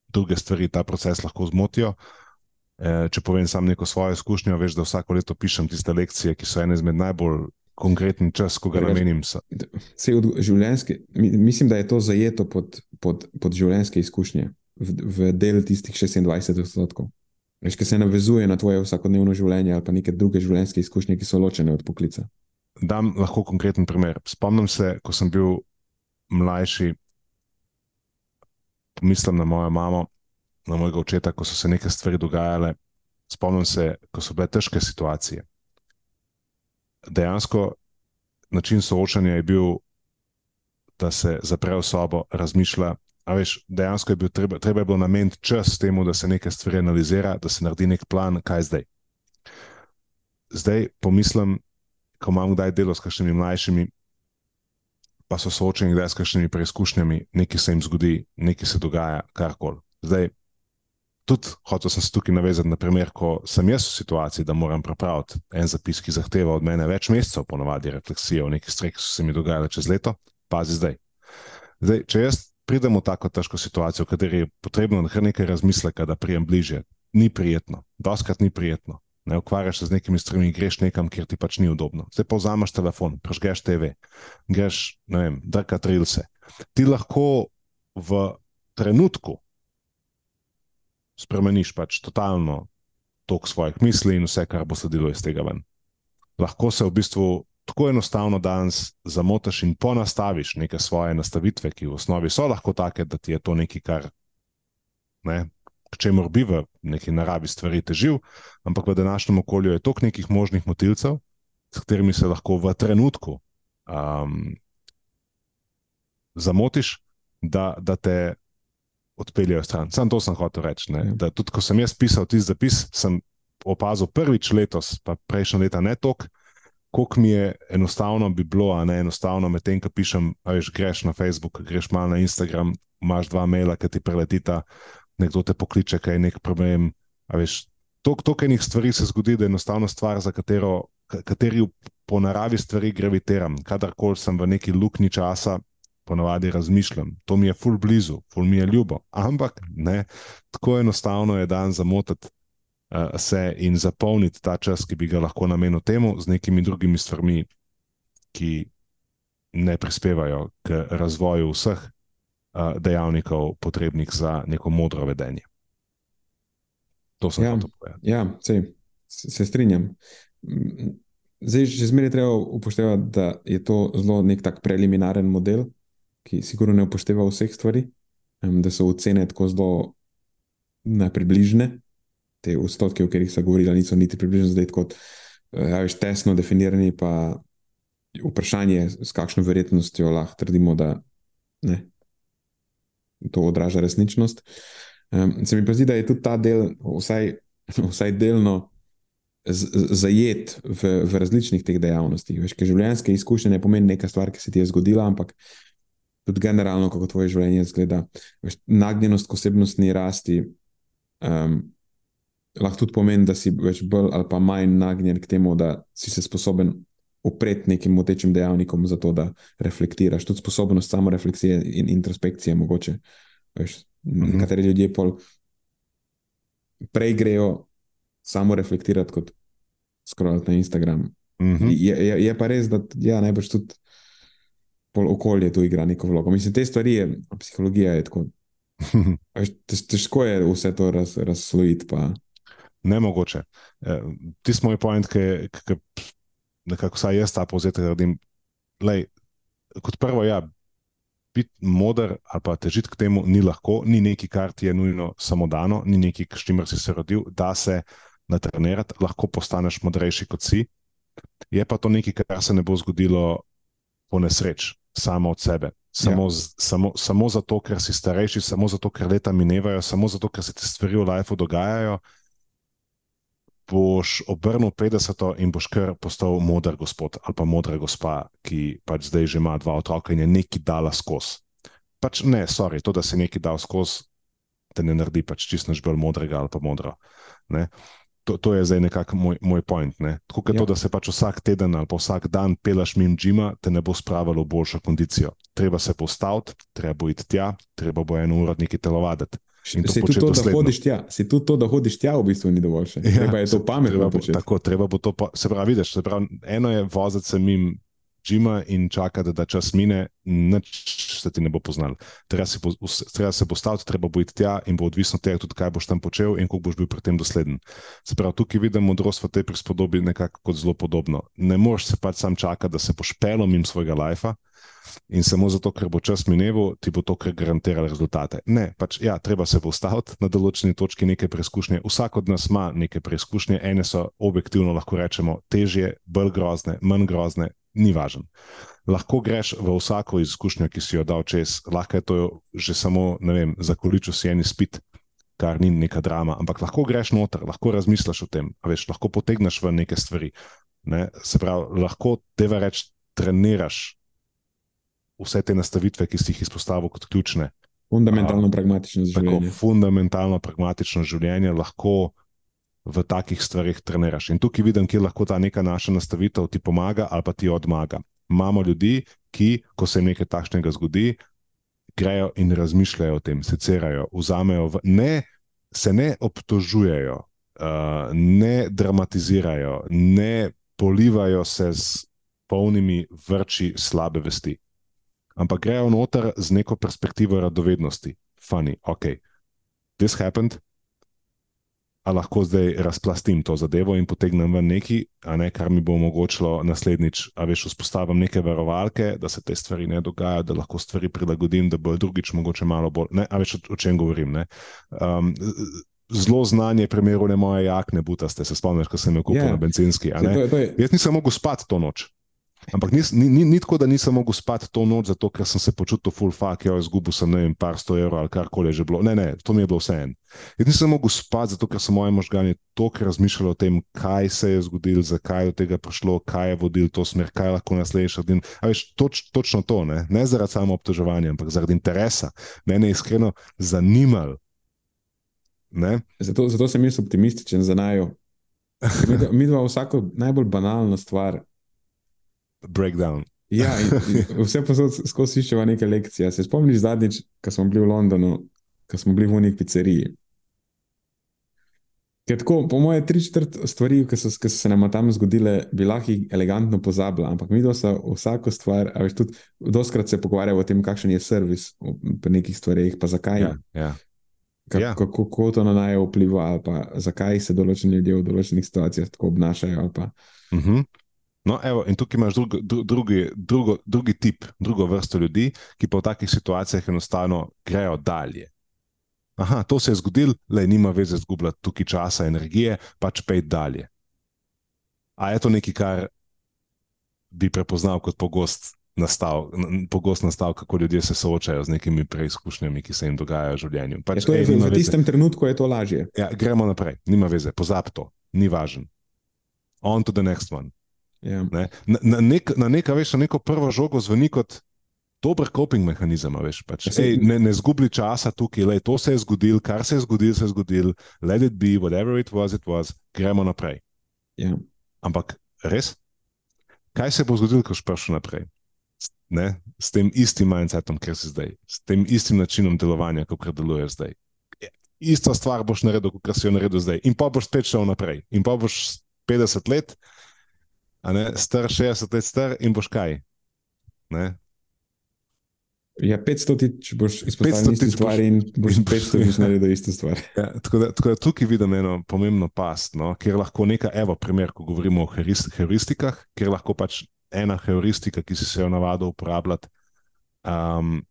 Druge stvari ta proces lahko zmotijo. Eh, če povem samo neko svojo izkušnjo, veš, da vsako leto pišem tiste lekcije, ki so ene izmed najbolj konkretnih čas, ko ga namenim. Mislim, da je to zajeto pod, pod, pod življenjske izkušnje, v, v delu tistih 26 odstotkov. Veš, ki se navezuje na tvoje vsakodnevno življenje ali pa neke druge življenjske izkušnje, ki so ločene od poklica. Dam lahko konkreten primer. Spomnim se, ko sem bil mlajši, pomislim na mojo mamo na mojega očeta, ko so se neke stvari dogajale. Spomnim se, ko so bile težke situacije. Dejansko način soočanja je bil, da se zapre v sobo, razmišlja. A veš, dejansko je bil treba, treba je bilo nameniti čas temu, da se nekaj stvari analizira, da se naredi nek plan, kaj zdaj. Zdaj pomislim, ko imam kdaj delo s kakšnimi mlajšimi, pa so soočeni kdaj s kakšnimi preizkušnjami, nekaj se jim zgodi, nekaj se dogaja, karkoli. Zdaj, tudi hotel sem se tukaj navezati na primer, ko sem jaz v situaciji, da moram prepraviti en zapis, ki zahteva od mene več mesecev, ponovadi refleksije o nekih stvareh, ki so se mi dogajale čez leto, pazi zdaj. zdaj če jaz pridem v tako težko situacijo, v kateri je potrebno kar nekaj razmisleka, da prijem bliže, ni prijetno, doskrat ni prijetno. Ne ukvarjaš se z nekimi stvarmi, greš nekam, kjer ti pač ni udobno. Zdaj pa vzameš telefon, prežgeš TV, greš, ne vem, drka trilce. Ti lahko v trenutku, spremeniš pač totalno tok svojih misli in vse, kar bo sledilo iz tega ven. lahko se v bistvu tako enostavno danes zamotaš in ponastaviš neke svoje nastavitve, ki v osnovi so lahko take, da ti je to nekaj, kar ne, k čemu bi v neki naravi stvari težil, ampak v današnjem okolju je toliko nekih možnih motilcev, s katerimi se lahko v trenutku um, zamotiš, da, da te odpeljejo stran. Sam to sem hotel reči. Ja. Tudi ko sem jaz pisal tisti zapis, sem opazil prvič letos, pa prejšnjo leta ne toliko. Kako mi je enostavno bi bilo, a ne enostavno, medtem ko pišem, veš, greš na Facebook, greš malo na Instagram, imaš dva maila, ki ti preletita, nekdo te pokliče, kaj je nek problem. Toliko enih stvari se zgodi, da je enostavno stvar, za katero, kateri po naravi stvari gravitiram. Kadarkoli sem v neki luknji časa, ponavadi razmišljam, to mi je ful blizu, ful mi je ljubo. Ampak ne, tako enostavno je dan zamotati uh, se in zapolniti ta čas, ki bi ga lahko namenil temu, z nekimi drugimi stvarmi, ki ne prispevajo k razvoju vseh dejavnikov, potrebnih za neko modro vedenje. To sem ja, povedal. Ja, se, se strinjam. Zdaj, že zmeraj treba upoštevati, da je to zelo nek tak preliminaren model, ki sigurno ne upošteva vseh stvari, da so ocene tako zelo približne. Te odstotke, o katerih sem govorila, niso niti približno zdaj kot ja, veš, tesno definirani, pa vprašanje, s kakšno verjetnostjo lahko trdimo, da ne, to odraža resničnost. Um, se mi pa zdi, da je tudi ta del, vsaj, vsaj delno, zajet v, v različnih teh dejavnostih. Veš, življenjske izkušnje ne pomeni nekaj stvar, ki se ti je zgodila, ampak tudi generalno, kako tvoje življenje izgleda. Veš, nagnjenost k osebnostni rasti um, lahko tudi pomeni, da si več bolj ali pa manj nagnjen k temu, da si se sposoben upreti nekim motečim dejavnikom, zato da reflektiraš. Tudi sposobnost samorefleksije in introspekcije, mogoče. Veš, mhm. Nekateri ljudje prej grejo samo reflektirati, kot skrolati na Instagram. Mhm. Je, je, je pa res, da ja, najbrž tudi okolje tu igra neko vlogo. Mislim, te stvari je, psihologija je tako. Težko je vse to raz, razslojiti. Nemogoče. Eh, ti smo moj point, ki nekako vsaj jaz ta povzetek naredim. Lej, kot prvo, ja, biti moder ali pa težiti k temu ni lahko, ni nekaj, kar ti je nujno samo dano, ni nekaj, s čimer si se rodil, da se natrenirati, lahko postaneš modrejši kot si. Je pa to nekaj, kar se ne bo zgodilo po nesreč, samo od sebe. Samo, ja. z, samo, samo zato, ker si starejši, samo zato, ker leta minevajo, samo zato, ker se ti stvari v lifeu dogajajo boš obrnil 50 in boš kar postal moder gospod ali pa modra gospa, ki pač zdaj že ima dva otroka in je nekaj dala skozi. Pač ne, sorry, to, da si nekaj dal skozi, te ne naredi pač čisto bolj modrega ali pa modro. To, to je zdaj nekako moj, moj point. Ne? Tako kot ja. to, da se pač vsak teden ali pa vsak dan pelaš mimo džima, te ne bo spravilo v boljšo kondicijo. Treba se postaviti, treba bo iti tja, treba bo eno uro nekaj telovaditi. Se tudi to, da hodiš tja, se tudi to, da hodiš tja, v bistvu ni dovolj. Ja, treba je to pametno. Treba, tako, treba bo to, pa, se pravi, vidiš, se pravi, eno je voziti se mimo džima in čakati, da čas mine, nič se ti ne bo poznal. Treba se, po, treba se postaviti, treba bo iti tja in bo odvisno od tega, tudi kaj boš tam počel in koliko boš bil pri tem dosleden. Se pravi, tukaj vidim modrost v tej prispodobi nekako kot zelo podobno. Ne moreš se pač sam čakati, da se boš pelom in svojega lajfa in samo zato, ker bo čas mineval, ti bo to, kar garantira rezultate. Ne, pač ja, treba se postaviti na določeni točki neke preizkušnje. Vsak od nas ima neke preizkušnje, ene so objektivno lahko rečemo težje, bolj grozne, manj grozne, ni važno. Lahko greš v vsako izkušnjo, ki si jo dal čez, lahko je to že samo, ne vem, za količo si en spit. Kar ni neka drama, ampak lahko greš noter, lahko razmisliš o tem, veš, lahko potegneš v neke stvari. Ne? Se pravi, lahko tebe reči, treniraš vse te nastavitve, ki si jih izpostavil kot ključne. Fundamentalno pragmatično življenje. Fundamentalno pragmatično življenje lahko v takih stvarih treniraš. In tukaj vidim, kje lahko ta neka naša nastavitev ti pomaga ali pa ti odmaga. Imamo ljudi, ki, ko se jim nekaj takšnega zgodi, grejo in razmišljajo o tem, secerajo, vzamejo, v, ne, se ne obtožujejo, uh, ne dramatizirajo, ne polivajo se z polnimi vrči slabe vesti ampak grejo noter z neko perspektivo radovednosti. Funny, ok, this happened. Lahko zdaj razplastim to zadevo in potegnem ven nekaj, ne, kar mi bo omogočilo naslednjič, a veš, vzpostavim neke varovalke, da se te stvari ne dogajajo, da lahko stvari prilagodim, da bo drugič mogoče malo bolj. Ne, a veš, o, o čem govorim. Um, zelo znanje je primeru ne moje jakne, butaste, se spomniš, ko sem jo kupil yeah. Ja. na benzinski. To je- to je- Jaz nisem mogel spati to noč. Ampak nis, ni, ni, ni tako, da nisem mogel spati to noč, zato ker sem se počutil full fuck, jo izgubil sem ne vem, par sto evrov ali karkoli že bilo. Ne, ne, to mi je bilo vse en. Jaz nisem mogel spati, zato ker so moje možgane toliko razmišljali o tem, kaj se je zgodilo, zakaj je do tega prišlo, kaj je vodil to smer, kaj lahko naslednjič naredim. Veš, toč, točno to, ne, ne zaradi samo obtoževanja, ampak zaradi interesa. Mene je iskreno zanimalo. Zato, zato sem jaz optimističen za najo. Mi Mi dva vsako najbolj banalno stvar. Breakdown. Ja, in, in vse posod skozi iščeva neke lekcije. Se spomniš zadnjič, ko smo bili v Londonu, ko smo bili v neki pizzeriji. Ker tako, po moje, tri četrt stvari, ki so, ki so se nam tam zgodile, bi lahko elegantno pozabila, ampak mi se vsako stvar, a veš, tudi doskrat se pogovarjamo o tem, kakšen je servis pri nekih stvareh, pa zakaj. Ja, ja. Kako, Ja. kako, kako to na najo vpliva, ali pa zakaj se določeni ljudje v določenih situacijah tako obnašajo. pa- Uh -huh. No, evo, in tukaj imaš drugo, dru, drugi, drugo, drugi tip, drugo vrsto ljudi, ki pa v takih situacijah enostavno grejo dalje. Aha, to se je zgodilo, le nima veze zgubljati tukaj časa, energije, pač pej dalje. A je to nekaj, kar bi prepoznal kot pogost nastav, pogost nastav, kako ljudje se soočajo z nekimi preizkušnjami, ki se jim dogajajo v življenju. Ja, Pač, je, ej, v, tistem trenutku je to lažje. Ja, gremo naprej, nima veze, pozab to, ni važen. On to the next one. Ja. Ne? Na, na, nek, na, neka, veš, na neko prvo žogo zveni kot dober coping mehanizem. Veš, pač, Ja, ej, ne, ne zgubi časa tukaj, lej, to se je zgodilo, kar se je zgodilo, se je zgodilo, let it be, whatever it was, it was, gremo naprej. Ja. Ampak res, kaj se bo zgodilo, ko prišel naprej? Ne? S tem istim mindsetom, ker si zdaj, s tem istim načinom delovanja, kot deluješ zdaj. Isto stvar boš naredil, kot si jo naredil zdaj, in pa boš spet šel naprej. In pa boš 50 let, ne, star 60 let star, in boš kaj. Ne? Ja, 500 tič boš 500 izpostavil isto boš- stvar in boš in boš- 500 tič naredil isto stvar. Ja, tako, da, tako da tukaj vidim eno pomembno past, no, kjer lahko neka, evo, primer, ko govorimo o heurist, heuristikah, kjer lahko pač ena heuristika, ki si se jo navadil uporabljati, um,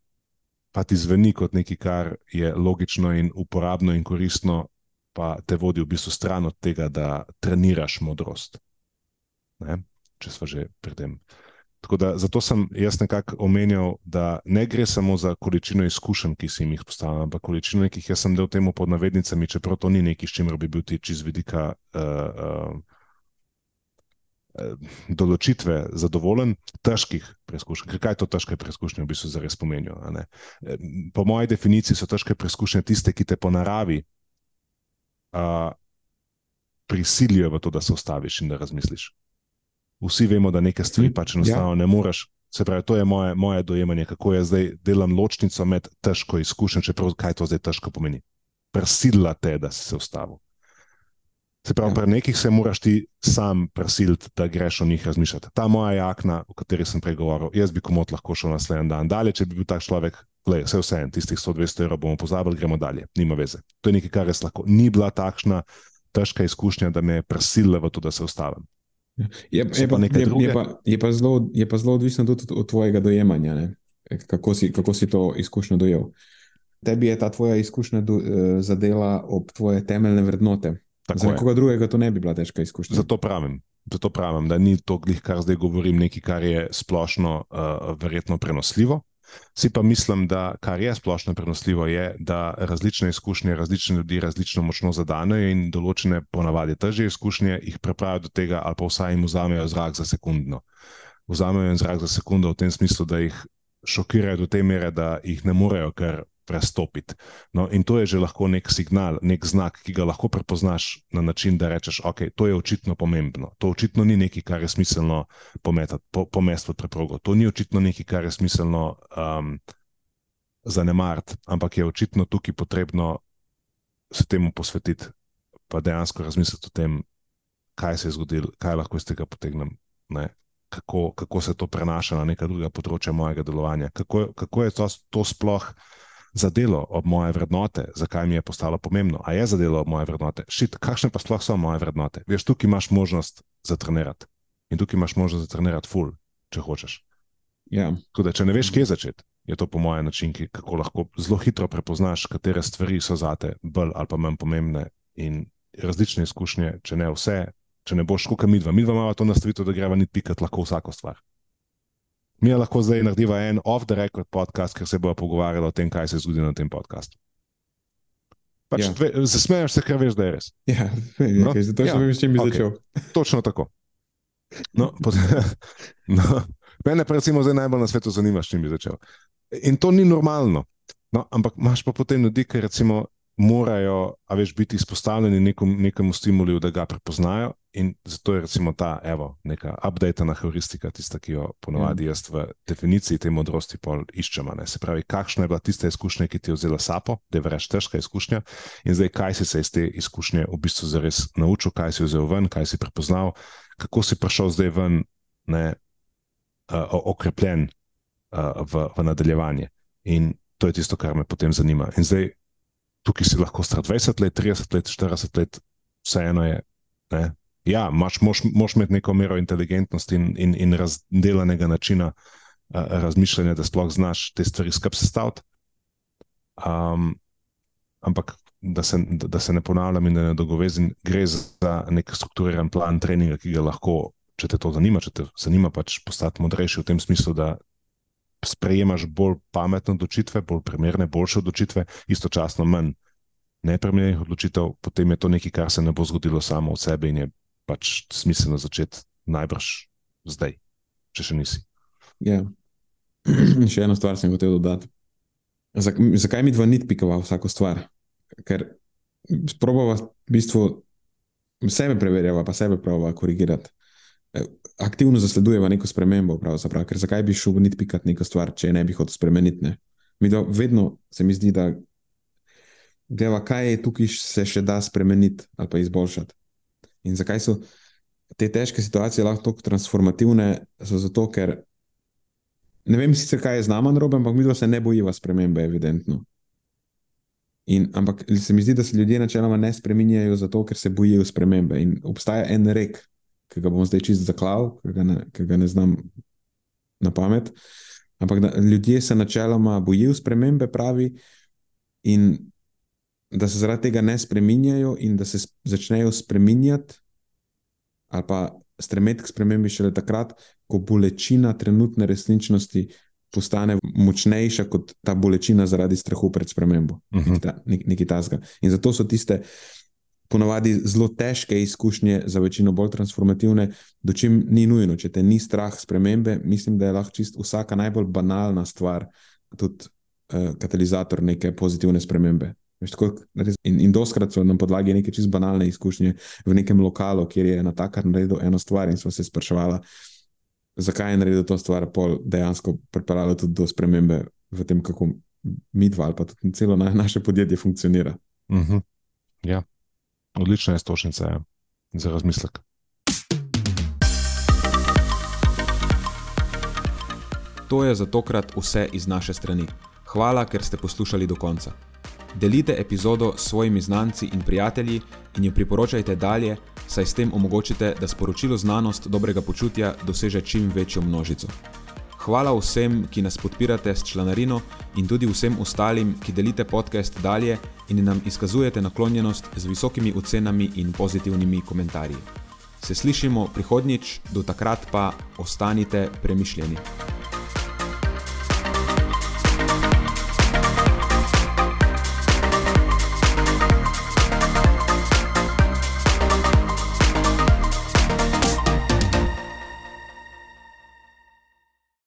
pa ti zveni kot nekaj, kar je logično in uporabno in koristno, pa te vodi v bistvu stran od tega, da treniraš modrost. Ne? Če smo že pri tem. Tako da zato sem jaz nekako omenjal, da ne gre samo za količino izkušenj, ki si jih postavljam, ampak količino nekih, jaz sem del temu pod navednicami, čeprav to ni nekaj, s čimer bi bil ti čez vidika uh, uh, določitve zadovoljen, težkih preizkušenj. Ker kaj to težke preizkušnje v bistvu zares pomenijo? Po moji definiciji so težke preizkušnje tiste, ki te po naravi uh, prisilijo v to, da se ustaviš in da razmisliš. Vsi vemo, da neke stvari pač enostavno ne moreš. Se pravi, to je moje, moje dojemanje, kako jaz zdaj delam ločnico med težko izkušnjo, čeprav kaj to zdaj težko pomeni. Prisila te, da si se ustavil. Se pravi, Ja. pri nekih se moraš ti sam prisiliti, da greš o njih razmišljati. Ta moja jakna, o kateri sem prej govoril, jaz bi komot lahko šel naslednji dan dalje, če bi bil tak človek, le, vse vse en, tistih 100-200 evrov bomo pozabili, gremo dalje, nima veze. To je nekaj, kar res lahko. Ni bila takšna težka izkušnja, da me je prisilila v to, da se ustavim. Je, je, pa je, je, pa, je, pa zelo, je pa zelo odvisno tudi od, od tvojega dojemanja, ne? kako si, kako si to izkušnjo dojel. Tebi je ta tvoja izkušnja do, eh, zadela ob tvoje temeljne vrednote. Tako Za je. nekoga drugega to ne bi bila težka izkušnja. Zato pravim, zato pravim, da ni to, kar zdaj govorim, nekaj, kar je splošno uh, verjetno prenosljivo. Si pa mislim, da kar je splošno prenosljivo, je, da različne izkušnje različne ljudi različno močno zadanejo in določene, ponavadi težje izkušnje, jih prepravijo do tega, ali pa vsaj jim vzamejo zrak za sekundno. Vzamejo jim zrak za sekundo v tem smislu, da jih šokirajo do te mere, da jih ne morejo kar prestopiti. No, in to je že lahko nek signal, nek znak, ki ga lahko prepoznaš na način, da rečeš, ok, to je očitno pomembno. To očitno ni nekaj, kar je smiselno pometati, po, pomesti pod preprogo. To ni očitno nekaj, kar je smiselno um, zanemariti, ampak je očitno tukaj potrebno se temu posvetiti, pa dejansko razmisliti o tem, kaj se je zgodilo, kaj lahko iz tega potegnem. Ne? Kako, kako se to prenaša na neka druga področja mojega delovanja, kako, kako je to, to sploh zadelo ob moje vrednote, zakaj mi je postalo pomembno, a je zadelo ob moje vrednote. Šit, kakšne pa sploh so moje vrednote? Veš, tukaj imaš možnost za trenirati in tukaj imaš možnost za trenirati full, če hočeš. Ja. Da, če ne veš, kje začeti, je to po mojem način, kako lahko zelo hitro prepoznaš, katere stvari so zate bolj ali pa manj pomembne in različne izkušnje, če ne vse. Če ne boš kot mi dva, mi dva imamo to nastavitev, da greva niti pikati lahko vsako stvar. Mi lahko zdaj naredimo en off-the-record podcast, ker se bomo pogovarjali o tem, kaj se zgodi na tem podkastu. Pač ja. Zasmeješ se, ker veš, da je res. Ja, no? okay, zato ja. veš, čim bi okay. začel. Točno tako. No, no, mene, recimo, zdaj najbolj na svetu zanima, s čim bi začel. In to ni normalno. No, ampak imaš pa potem ljudi, ki recimo morajo veš, biti izpostavljeni nekom, nekemu stimulu, da ga prepoznajo. In zato je recimo ta, evo, neka updated heuristika, tista, ki jo ponovadi ja. jaz v definiciji te modrosti pol iščem. Se pravi, kakšna je bila tista izkušnja, ki ti je vzela sapo, da je vreš težka izkušnja, in zdaj kaj si se iz te izkušnje v bistvu zares naučil, kaj si vzel ven, kaj si prepoznal, kako si prišel zdaj ven, ne, uh, okrepljen uh, v, v nadaljevanje. In to je tisto, kar me potem zanima. In zdaj tukaj si lahko star 20 let, 30 let, 40 let, vseeno je. Ne? Ja, moš, moš imeti neko mero inteligentnosti in, in, in razdelanega načina uh, razmišljanja, da sploh znaš te stvari skupaj sestaviti. Um, ampak, da se, da se ne ponavljam in da ne dogovezim, gre za nek strukturiran plan treninga, ki ga lahko, če te to zanima, če te zanima, pač postati modrejši v tem smislu, da sprejemaš bolj pametne odločitve, bolj primerne, boljše odločitve, istočasno manj nepremenjenih odločitev, potem je to nekaj, kar se ne bo zgodilo samo od sebe in je pač smiselno začeti najbrž zdaj, če še nisi. Ja, še eno stvar sem hotel dodati. Zakaj mi dva nitpikava vsako stvar? Ker sprobava v bistvu sebe preverjava, pa sebe pravova korigirati aktivno zasledujeva neko spremembo. Ker zakaj bi šel niti pikati neko stvar, če ne bi hotel spremeniti? Ne? Mi da vedno se mi zdi, da gleda, kaj je tukaj se še da spremeniti ali pa izboljšati. In zakaj so te težke situacije lahko tako transformativne? Zato, ker ne vem sicer, kaj je z nami narobe, ampak mi da se ne bojiva spremembe, evidentno. In, ampak se mi zdi, da se ljudje načeloma ne spremenjajo zato, ker se bojijo spremembe. In obstaja en rek, ki ga bom zdaj čist zaklal, ker ga, ga ne znam na pamet. Ampak da, ljudje se načeloma bojijo spremembe, pravi, in da se zaradi tega ne spremenjajo, in da se začnejo spremenjati, ali pa stremeti k spremembi šele takrat, ko bolečina trenutne resničnosti postane močnejša kot ta bolečina zaradi strahu pred spremembo. Uh -huh. Nekaj ta, nek, tasga. In zato so tiste ponavadi zelo težke izkušnje, za večino bolj transformativne, do čim ni nujno. Če te ni strah spremembe, mislim, da je lahko čist vsaka najbolj banalna stvar tudi uh, katalizator neke pozitivne spremembe. Veš, tako, in in doskrat so na podlagi neke čisto banalne izkušnje v nekem lokalu, kjer je na takar naredil eno stvar in so se spraševali, zakaj je naredil to stvar, pol dejansko pripeljalo tudi do spremembe v tem, kako mi dva ali pa tudi celo na, naše podjetje funkcionira. Uh -huh. Ja. Odlična je stošnica ja. za razmislek. To je za tokrat vse iz naše strani. Hvala, ker ste poslušali do konca. Delite epizodo s svojimi znanci in prijatelji in jo priporočajte dalje, saj s tem omogočite, da sporočilo znanost dobrega počutja doseže čim večjo množico. Hvala vsem, ki nas podpirate s članarino in tudi vsem ostalim, ki delite podcast dalje in nam izkazujete naklonjenost z visokimi ocenami in pozitivnimi komentarji. Se slišimo prihodnjič, do takrat pa ostanite premišljeni.